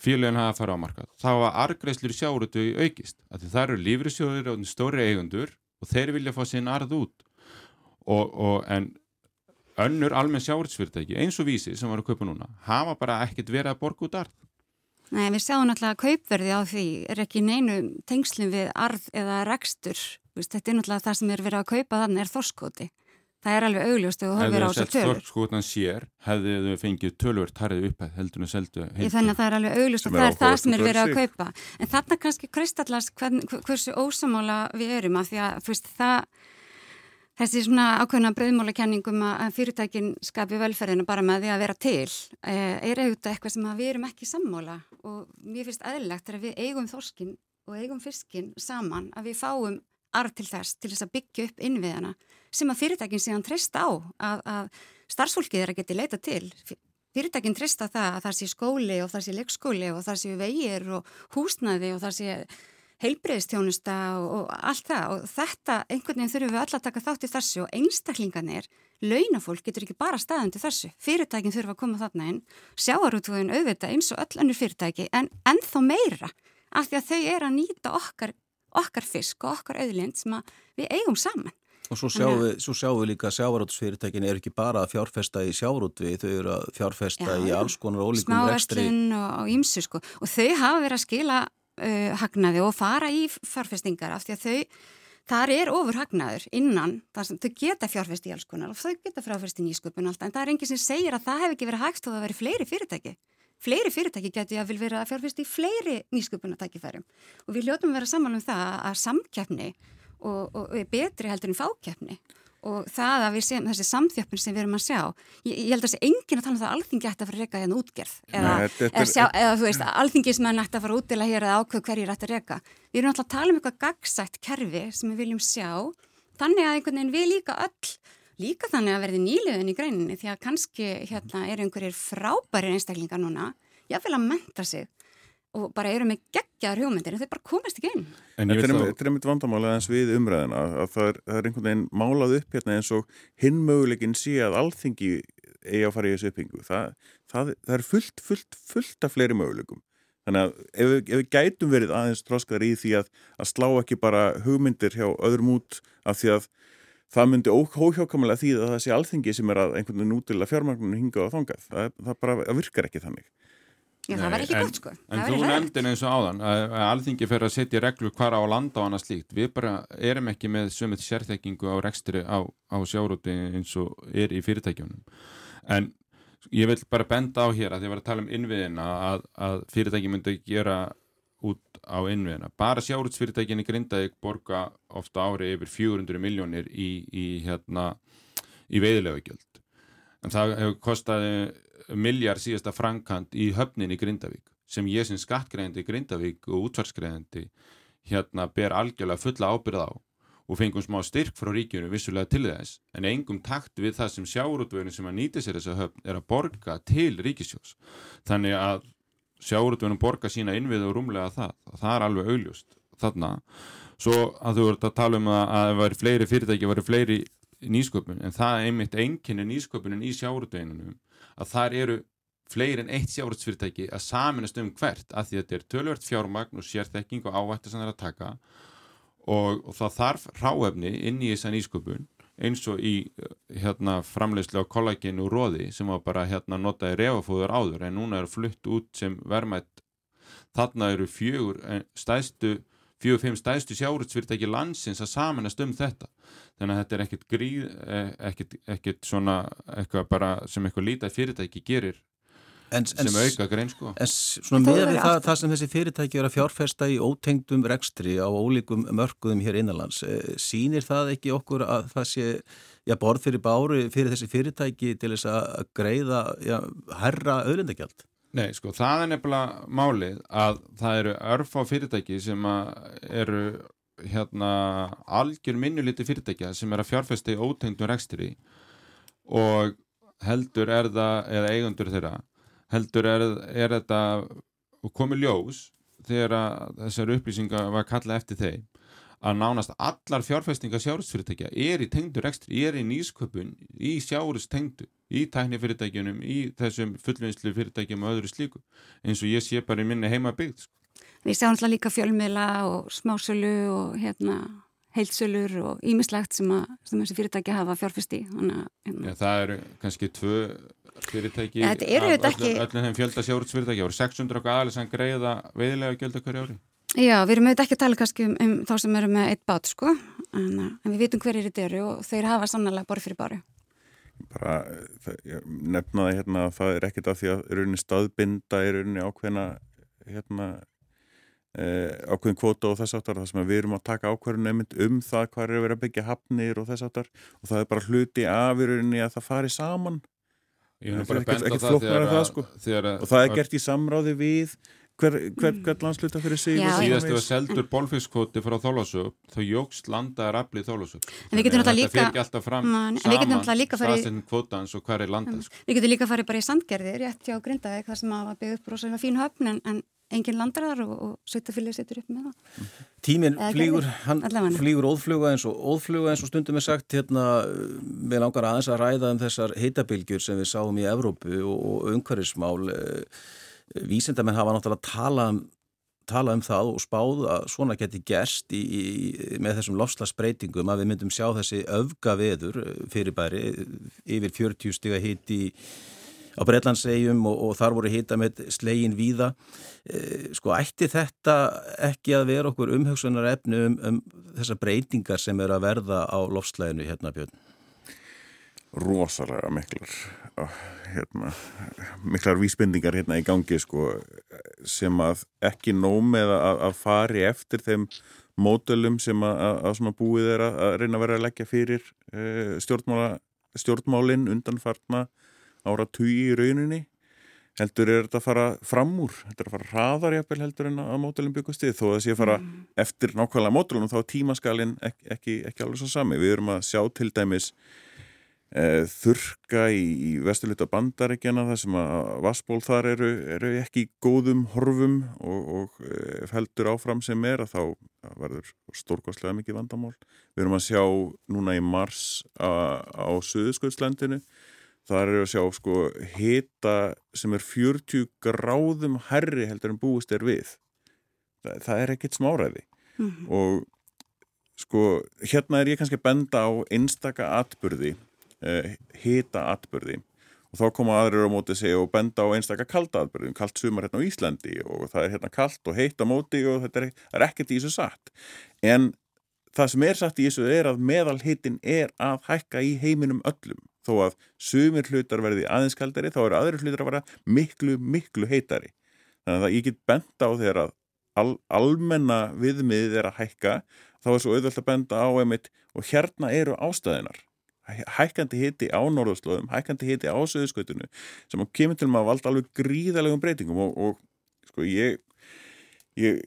Speaker 2: félagin hafa að fara á marka þá var argreislur sjáurötu aukist að það eru lífrisjóður og stóri eigundur og þeir vilja fá sín arð út. Og, og en önnur almenn sjáuritsfyrirtæki eins og vísi sem var að kaupa núna hafa bara ekkert verið að borga út arð
Speaker 3: Nei, við sjáum náttúrulega að kaupverði á því er ekki neinu tengslum við arð eða rekstur. Þetta er náttúrulega það sem er verið að kaupa þannig er þorskóti. Það er alveg augljóst og horfir á þessu tölur.
Speaker 2: Hefðu þorskótan sér, hefðu þau fengið tölvört harðið upp að heldur og seldu
Speaker 3: þannig að það er alveg augljóst og það er það sem er verið að kaupa. En þarna kannski kristallast hvern, hversu ósamála við erum af því að fyrst, það Þessi svona ákveðna breyðmálakenningum að fyrirtækin skapi velferðinu bara með því að vera til eh, er auðvitað eitthvað sem við erum ekki sammála og mér finnst aðlilegt þegar við eigum þorskin og eigum fiskin saman að við fáum arð til þess til þess að byggja upp innviðana sem að fyrirtækin síðan treysta á að, að starfsfólkið er að geti leita til. Fyrirtækin treysta það að það sé skóli og það sé leikskóli og það sé vegir og húsnaði og það sé heilbreyðstjónusta og allt það. Og þetta einhvern veginn þurfum við alla að taka þátt í þessu og einstaklinganir, launafólk getur ekki bara staðandi þessu, fyrirtækin þurfa að koma þarna inn, sjáarútvöðin auðvita eins og öll annir fyrirtæki en ennþá meira af því að þau er að nýta okkar, okkar fisk og okkar auðlind sem við eigum saman.
Speaker 1: Og svo sjáum við, svo sjáum við líka að sjávarútsfyrirtækin er ekki bara að fjárfesta í sjávarútvi, þau eru að fjárfesta Já, í alls konar ólíkum rekstri.
Speaker 3: Smáverslun og, og ímsu sko. Og þau hafa verið að skila uh, hagnaði og fara í fjárfestingar af því að þau, þar er ofur hagnaður innan, þau geta fjárfest í alls konar og þau geta fjárfest í nýsköpun alltaf en það er enginn sem segir að það hefur ekki verið hægt og það verið fleiri fyrirtæki. Fleiri fyrirtæki getur að vil vera að fjárfest í fleiri nýsköpunatækifærum og við hljóttum að vera saman um það að samkeppni og, og, og betri heldur en fákeppni og það að við séum þessi samþjöppun sem við erum að sjá ég, ég held að þessi enginn að tala um það að alþingi ætti að fara að reyka hérna útgerð. Eða,
Speaker 4: Nei, þetta-
Speaker 3: eða, sjá, eða þú veist, alþingismenn ætti að fara út til að hér að ákveð hverjir ætti að reyka við erum alltaf að tala um eitthvað gagsætt kerfi sem við viljum sjá. Þannig að einhvern veginn við líka öll líka þannig að verði nýliðin í greininni því að kannski hérna eru einhverjir frábærir einstaklingar núna jáfnvel að menta sig og bara eru með geggjaðar hugmyndir en þau bara komast ekki inn
Speaker 2: En
Speaker 4: Þetta er, einmitt vandamála eins við umræðina að það er, það er einhvern veginn málað upp hérna eins og hinn möguleikin sé að alþingi eigi að fara í þessu uppbyggingu. Það, það, það er fullt, fullt, fullt af fleiri möguleikum. Þannig að ef, við- ef við gætum verið aðeins tróskar í því að, að slá ekki bara hugmyndir hjá öðrum út af því að það myndi óhjákamalega því að það sé alþingi sem er að einhvern veginn útila fjármagnunum hinga á þangað. Það, það bara virkar ekki þannig.
Speaker 3: Já, það var ekki
Speaker 2: en-
Speaker 3: gott sko
Speaker 2: En þú nefndir eins og áðan að, að alþingi fer að setja reglur hvar á að landa og annað slíkt. Við bara erum ekki með sömið sérþekkingu á rekstri á, á sjárúti eins og er í fyrirtækjunum. En ég vil bara benda á hér að ég var að tala um innviðina að, að fyrirtæki myndi gera út á innviðina. Bara sjárútsfyrirtækinni Grindavík borga ofta ári yfir 400 miljónir í, í, hérna, í veiðilegugjöld. En það hefur kostaði miljard síðasta frankant í höfnin í Grindavík sem ég sem skattgreðandi í Grindavík og útvarsgreðandi hérna ber algjörlega fulla ábyrð á og fengum smá styrk frá ríkjunu vissulega til þess en engum takt við það sem sjáurútvöðinu sem að nýta sér þessa höfn er að borga til ríkisjós þannig að sjáurútvöðinu borga sína innvið og rúmlega það það er alveg augljóst þarna. Svo að þú ert að tala um að að það væri fleiri fyrirtæki, væri fleiri nýsköpun en það er einmitt einkinni nýsköpunin í sjáurútvöðinunum að þar eru fleiri en eitt sjáurútsfyrirtæki að saminast um hvert að því þetta er tölvört fjármagn og sérþekking og ávættu sem það er að taka. Og, og það þarf ráefni inn í þessa nýsköpun eins og í uh, hérna framleiðslu á kollaginu róði sem var bara hérna notaði refafóður áður en núna er flutt út sem verðmætt. Þarna eru fjögur eh, stæðstu fjögur, fimm stæðstu sjárutsfyrirtæki landsins að samanast um þetta. Þannig að þetta er ekkit gríð eh, ekkit, ekkit svona eitthvað bara sem eitthvað lítið fyrirtæki gerir
Speaker 1: En, en,
Speaker 2: sem auka grein sko.
Speaker 1: en svona
Speaker 3: verður
Speaker 1: við það, það sem þessi fyrirtæki er að fjárfesta í ótengdum rekstri á ólíkum mörkuðum hér innanlands, eh, sýnir það ekki okkur að það sé já, borð fyrir báru fyrir þessi fyrirtæki til þess að greiða já, herra auðlindagjald?
Speaker 2: Nei, sko, það er nefnilega málið að það eru örf á fyrirtæki sem eru hérna algjör minnuliti fyrirtækja sem er að fjárfesta í ótengdum rekstri og heldur er það, eða eigundur þeirra heldur er, er þetta komið ljós þegar þessar upplýsingar var kallað eftir þeim að nánast allar fjárfestingar sjárhusfyrirtækja er í tengdu rekstri, er í nýsköpun í sjárhus tengdu, í tæknifyrirtækjunum í þessum fullvinnslu fyrirtækjum og öðru slíku, eins og ég sé bara í minni heima byggð sko.
Speaker 3: Við sjáum alltaf líka fjölmiðla og smásölu og hérna heilsölur og ímislegt sem, að, sem þessi fyrirtæki hafa. Þannig, að, hérna.
Speaker 2: Já, það eru kannski tvö fyrirtæki
Speaker 3: Ja,
Speaker 2: öllum þeim fjölda sjárhusfyrirtækja og 600 okkar aðeins sem greiða veiðilega gjölda hverju ári
Speaker 3: Já, við erum auðvitað ekki að tala kannski um, um þá sem eru með eitt bát, sko, en, en við vitum hverjir þetta eru og þeir hafa sannlega borð fyrir báru.
Speaker 4: Bara það, ég nefnaði hérna að það er ekkert af því að rauninni staðbinda í rauninni ákveðna hérna eh, ákveðin kvóta og þess aftar það sem við erum að taka ákveðin um það hvað er að vera að byggja hafnir og þess aftar og það er bara hluti af rauninni að það fari saman.
Speaker 2: Ég er
Speaker 4: Það er ekkert-
Speaker 2: á
Speaker 4: ekkert
Speaker 2: það
Speaker 4: það, sko. og það er gert í samráði við hver, hver, hver landsluta fyrir sig
Speaker 2: síðast var
Speaker 4: framvegis.
Speaker 2: seldur bólfiskvoti frá Þólasöp þá jógst landaðar aflið Þólasöp
Speaker 3: En við getum
Speaker 2: alltaf fram
Speaker 3: Man- en við getum náttúrulega líka farið-
Speaker 2: staðsendin kvotans og hvað er landað sko.
Speaker 3: Við getum líka farið bara í sandgerði, rétt hjá Grindavík, þar sem að var byggð upp rosalega fín höfn en, en engin landar þar og, og sveitafylgið setur upp með það.
Speaker 1: Tíminn flýgur,
Speaker 3: gerði.
Speaker 1: hann
Speaker 3: Allavega.
Speaker 1: flýgur óðfluga eins og óðfluga eins og stundum er sagt hérna, við langar aðeins að ræða um þessar heitabilgjur sem við sáum í Evrópu og, og umhverfismál vísindamenn hafa náttúrulega talað um tala um það og spáð að svona geti gerst í, í, með þessum lofslagsbreytingum að við myndum sjá þessi öfga veður fyrirbæri yfir 40 stiga hitti á Breitlandsegjum og, og þar voru hita með slegin víða. E, sko ætti þetta ekki að vera okkur umhugsunar efni um, um þessar breytingar sem er að verða á lofslæginu hérna Björn?
Speaker 4: Rosalega miklar. ó, hérna, miklar vísbendingar hérna í gangi sko, sem að ekki nóg með að, að fari eftir þeim módölum sem að, að svona búið er að, að reyna að vera að leggja fyrir uh, stjórnmála, stjórnmálinn undanfartna ára tugi í rauninni. Heldur er þetta að fara fram úr heldur að fara hraðar jafnvel heldur en að módölum byggast þið þó að það sé að fara mm. eftir nákvæmlega módölum þá er tímaskalinn ekki, ekki, ekki alveg svo sami. Við erum að sjá til dæmis e, þurka í, í vesturluta bandaríkjana þar sem að vassból þar eru, eru ekki góðum horfum og, og e, heldur áfram sem er að þá verður stórkostlega mikið vandamál. Við erum að sjá núna í mars a, á Suðuskauðslandinu þar eru að sjá sko hita sem er 40 gráðum herri heldur en búist er við. Það, það er ekkit smáræði mm -hmm. og sko hérna er ég kannski að benda á einstaka atbyrði hita atbyrði og þá koma aðrir á móti sig og benda á einstakka kalda atbyrði, kallt sumar hérna á Íslandi og það er hérna kallt og heitt á móti og þetta er, er ekkert í þessu satt. En það sem er satt í þessu er að meðal hitin er að hækka í heiminum öllum. Þó að sumir hlutar verði aðeins kaldari þá eru aðrir hlutar að vera miklu, miklu heitari. Þannig að ég get benda á þegar að al, almenna viðmiðið er að hækka þá er svo auðvöld að benda á einmitt og hérna eru ástæðinar hækkandi hiti á norðurslóðum, hækkandi hiti á söðuskautunum sem kemur til maður að valda alveg gríðalegum breytingum og, og sko ég, ég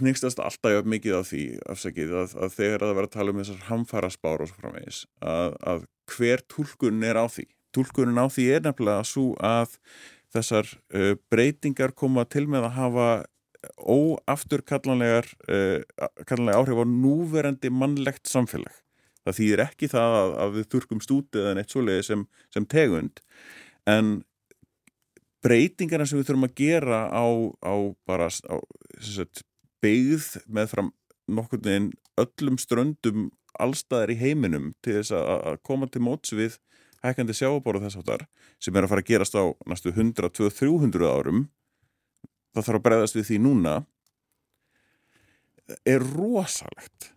Speaker 4: nýstast alltaf mikið af því afsakið að, að þegar það verður að tala um þessar hamfara spár og svo framvegis að, að hver tólkun er á því. Tólkunin á því er nefnilega svo að þessar uh, breytingar koma til með að hafa óaftur kallanlegar uh, kallanlega áhrif á núverandi mannlegt samfélag það þýðir ekki það að, að við þurkum stútið eða neitt svoleiði sem, sem tegund. En breytingarna sem við þurfum að gera á, á bara á, sagt, beigð með fram nokkur neginn öllum ströndum allstaðar í heiminum til þess að, að koma til móts við hækandi sjábóru þess áttar sem er að fara að gerast á næstu 100, 200, 300 árum það þarf að breyðast við því núna er rosalegt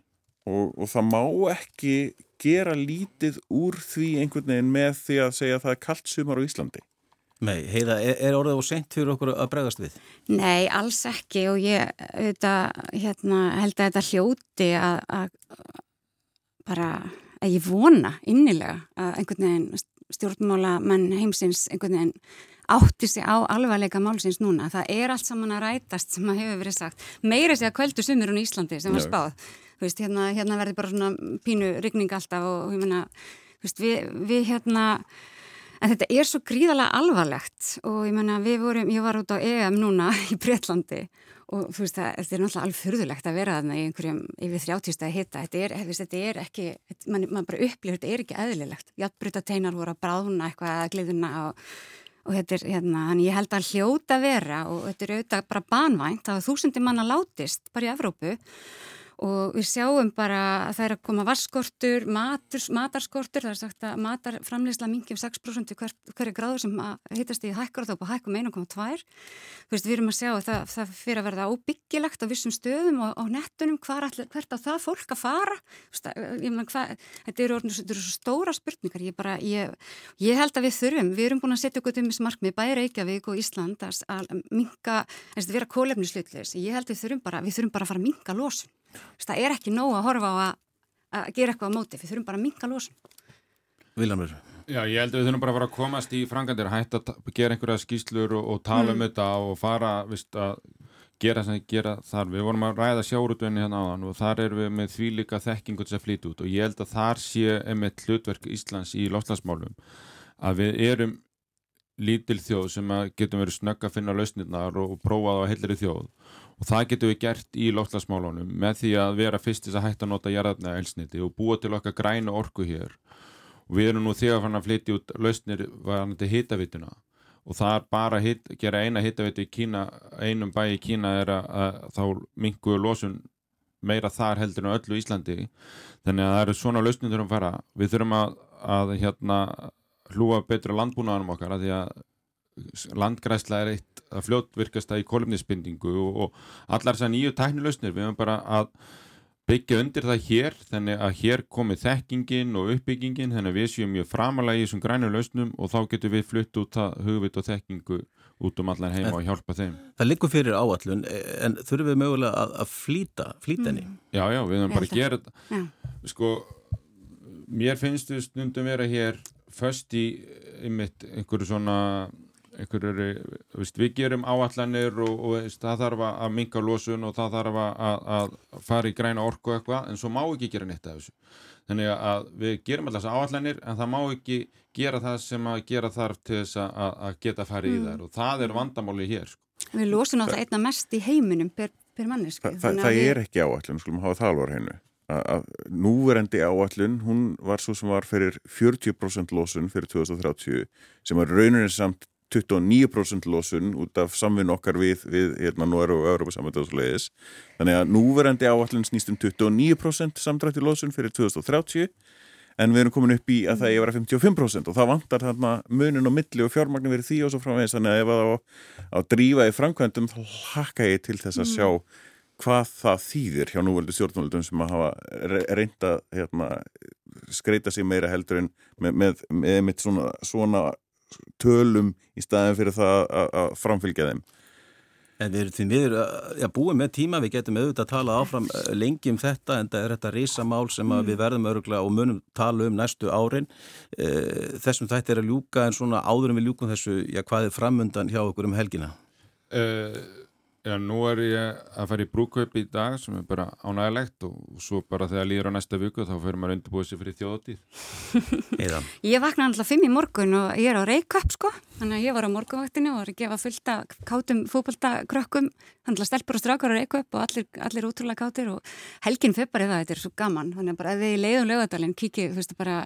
Speaker 4: og, og það má ekki gera lítið úr því einhvern veginn með því að segja að það er kallt sumar á Íslandi.
Speaker 1: Nei, heiða, er, er orðið og sent fyrir okkur að bregast við?
Speaker 3: Nei, alls ekki og ég auðvitað, hérna, held að þetta hljóti að, að bara, að ég vona innilega að einhvern veginn stjórnmála menn heimsins einhvern veginn átti sig á alvarleika málsins núna. Það er allt saman að rætast sem að hefur verið sagt. Meira sé að kvöldu sumurinn í Íslandi sem var spáð veist, hérna, hérna verði bara svona pínu rigning alltaf og ég menna, við, við hérna, en þetta er svo gríðalega alvarlegt og ég menna, við vorum, ég var út á EM núna í Breitlandi og þú veist það, þetta er náttúrulega alveg fyrðulegt að vera þarna í einhverjum yfir þrjáttísta að hitta, þetta er, þetta er ekki, mann man bara upplifir, þetta er ekki eðlilegt, játbrytateinar voru að bráðuna eitthvað að gliðuna og og þetta er hérna, þannig ég held að hljóta vera og þetta er auðvitað bara banvænt að þúsundi manna látist bara í Evrópu og við sjáum bara að það er að koma vasskortur, matur, matarskortur, það er sagt að matarframleysla mingi um 6% hver, hverju gráður sem hittast í hækkar og þá búið hækkum 1,2. Þú veist, við erum að sjá að það, það fyrir að verða óbyggilegt á vissum stöðum og á nettunum allir, hvert á það fólk að fara. Veist, man, hva, þetta eru orðin svo stóra spurningar. Ég, bara, ég, ég held að við þurfum, við erum búin að setja okkur um þessu markmið, bæri Reykjavík og Ísland að minka, að vera kólefnislutleis. Ég held að við þurfum bara, við þurfum bara að fara að minka losun það er ekki nóg að horfa á að, að gera eitthvað á móti, við þurfum bara að minka losun.
Speaker 1: Viljanur
Speaker 2: Já, ég held að við þurfum bara að fara að komast í frangandir hægt að gera einhverja skýslur og, og tala um mm. um þetta og fara vist, að gera sem gera þar. Við vorum að ræða sjárutunni hérna áðan og þar erum við með því líka þekkingu til að flytja út. Og ég held að þar sé einmitt hlutverk Íslands í loftlagsmálum að við erum lítil þjóð sem getum verið snögg að finna lausnirnar og prófað á heilri þjóð og það getum við gert í loftlagsmálunum með því að vera fyrstis að hætta að nota jarðarna elsniti og búa til okkar græna orku hér. Og við erum nú þegar fann að flytja út lausnir varandi hittavituna og það er bara að gera eina hittavitu í Kína, einum bæ í Kína er að, að þá mingu losun meira þar heldur en öllu Íslandi. Þannig að það eru svona lausnir þurfum að fara. Við þurfum að, að hérna hlúa betra landbúnaðanum okkar að því að landgræsla er eitt að fljótvirkast að í kolumnisbindingu og, og allar þessar nýju tæknilausnir við höfum bara að byggja undir það hér þannig að hér komi þekkingin og uppbyggingin þannig að við séum mjög framalega í þessum grænum lausnum og þá getur við flutt út það hugvit og þekkingu út um allan heim
Speaker 1: En-
Speaker 2: og hjálpa þeim.
Speaker 1: Það liggur fyrir áallun en þurfum við mögulega að, að flýta, flýta henni.
Speaker 2: Já, já, við höfum bara að gera þetta.
Speaker 3: Já.
Speaker 2: Sko, mér finnst við stundum vera hér föst í einmitt einhverju svona einhverju, veist, við gerum áallanir og, og veist, það þarf að minka losun og það þarf að, að, fara í græna orku og eitthvað, en svo má ekki gera neitt af þessu. Þannig að við gerum alltaf þessar áallanir en það má ekki gera það sem að gera þarf til þess að, að geta farið í þær og það er vandamáli hér. Sko.
Speaker 3: Við losum náttúrulega einna mest í heiminum per, per mannesku.
Speaker 4: Þa, það, það er ekki áallun, skulum hafa það alvar hennu að núverendi áallun hún var svo sem var fyrir 40% losun fyrir 2030 sem var rauninni samt 29% losun út af samvinn okkar við, við hérna og Európa samveit og svo leiðis þannig að núverendi áallun snýst um 29% samdrætti losun fyrir 2030 en við erum komin upp í að það er að vera 55% og það vantar þarna munin og milli og fjármagnin verið því og svo framvegis. Þannig að ef það á að drífa í framkvæmdum þá hlakka ég til þess að sjá hvað það þýðir hjá núveldu stjórnvöldum sem að hafa re- reynt að hérna, skreita sig meira heldur en með, með, með, með svona, svona tölum í staðin fyrir það að, að framfylgja þeim.
Speaker 1: En við erum því miður að búið með tíma, við getum auðvitað að tala áfram eh, lengi um þetta en það er þetta risamál sem að við verðum öruglega og munum tala um næstu árin. Eh, Þessum þætti er að ljúka en svona áður en við ljúkum þessu, já hvað er framundan hjá okkur um helgina?
Speaker 2: Uh, já, nú er ég að fara í brúkaup í dag sem er bara ánægilegt og svo bara þegar líður á næsta viku þá fyrir maður undirbúið sér fyrir þjóðatíð.
Speaker 1: Eða,
Speaker 3: Ég vaknaði alltaf fimm í morgun og ég er á Reykjavík sko, þannig að ég var á morgunvaktinu og var að gefa fullt af kátum fótboltakrökkum, þannig að stelpur og strákar á Reykjavík og allir, allir útrúlega kátir og helgin fyrir bara það, þetta er svo gaman, þannig að bara ef þið leiðum lögadalinn kikið, þú veist, bara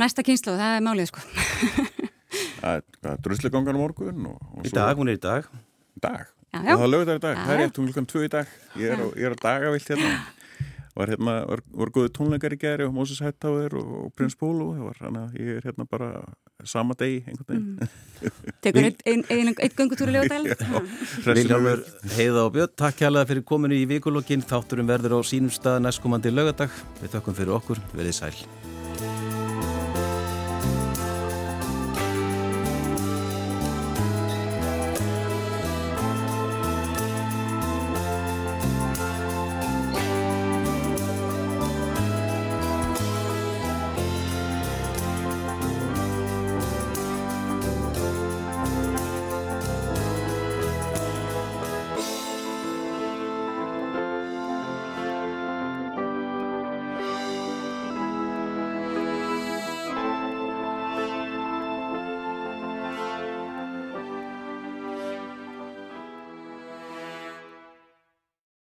Speaker 3: næsta kynslu, það er málið sko.
Speaker 4: Það er druslegangan á morgun og, og
Speaker 1: í dag, hún er í dag.
Speaker 4: dag.
Speaker 3: Já,
Speaker 4: Og
Speaker 3: já.
Speaker 4: það er lögðar í dag,
Speaker 3: Já,
Speaker 4: það er rétt, er klukkan tvö í dag. Ég er á, ég er á dagavilt hérna. Var hérna, var, var góðu tónleikar í gæri og Moses Hightower og, og Prins Pólu. Það var hérna, ég er hérna bara sama degi einhvern veginn.
Speaker 3: Tekur einn ein, ein, ein göngutúri lögadalinn.
Speaker 1: Viljálfur, Heiða og Björn, takk hérlega fyrir kominu í vikulokkin. Þátturum verður á sínum stað næstkomandi lögadag. Við þökkum fyrir okkur, verið sæl.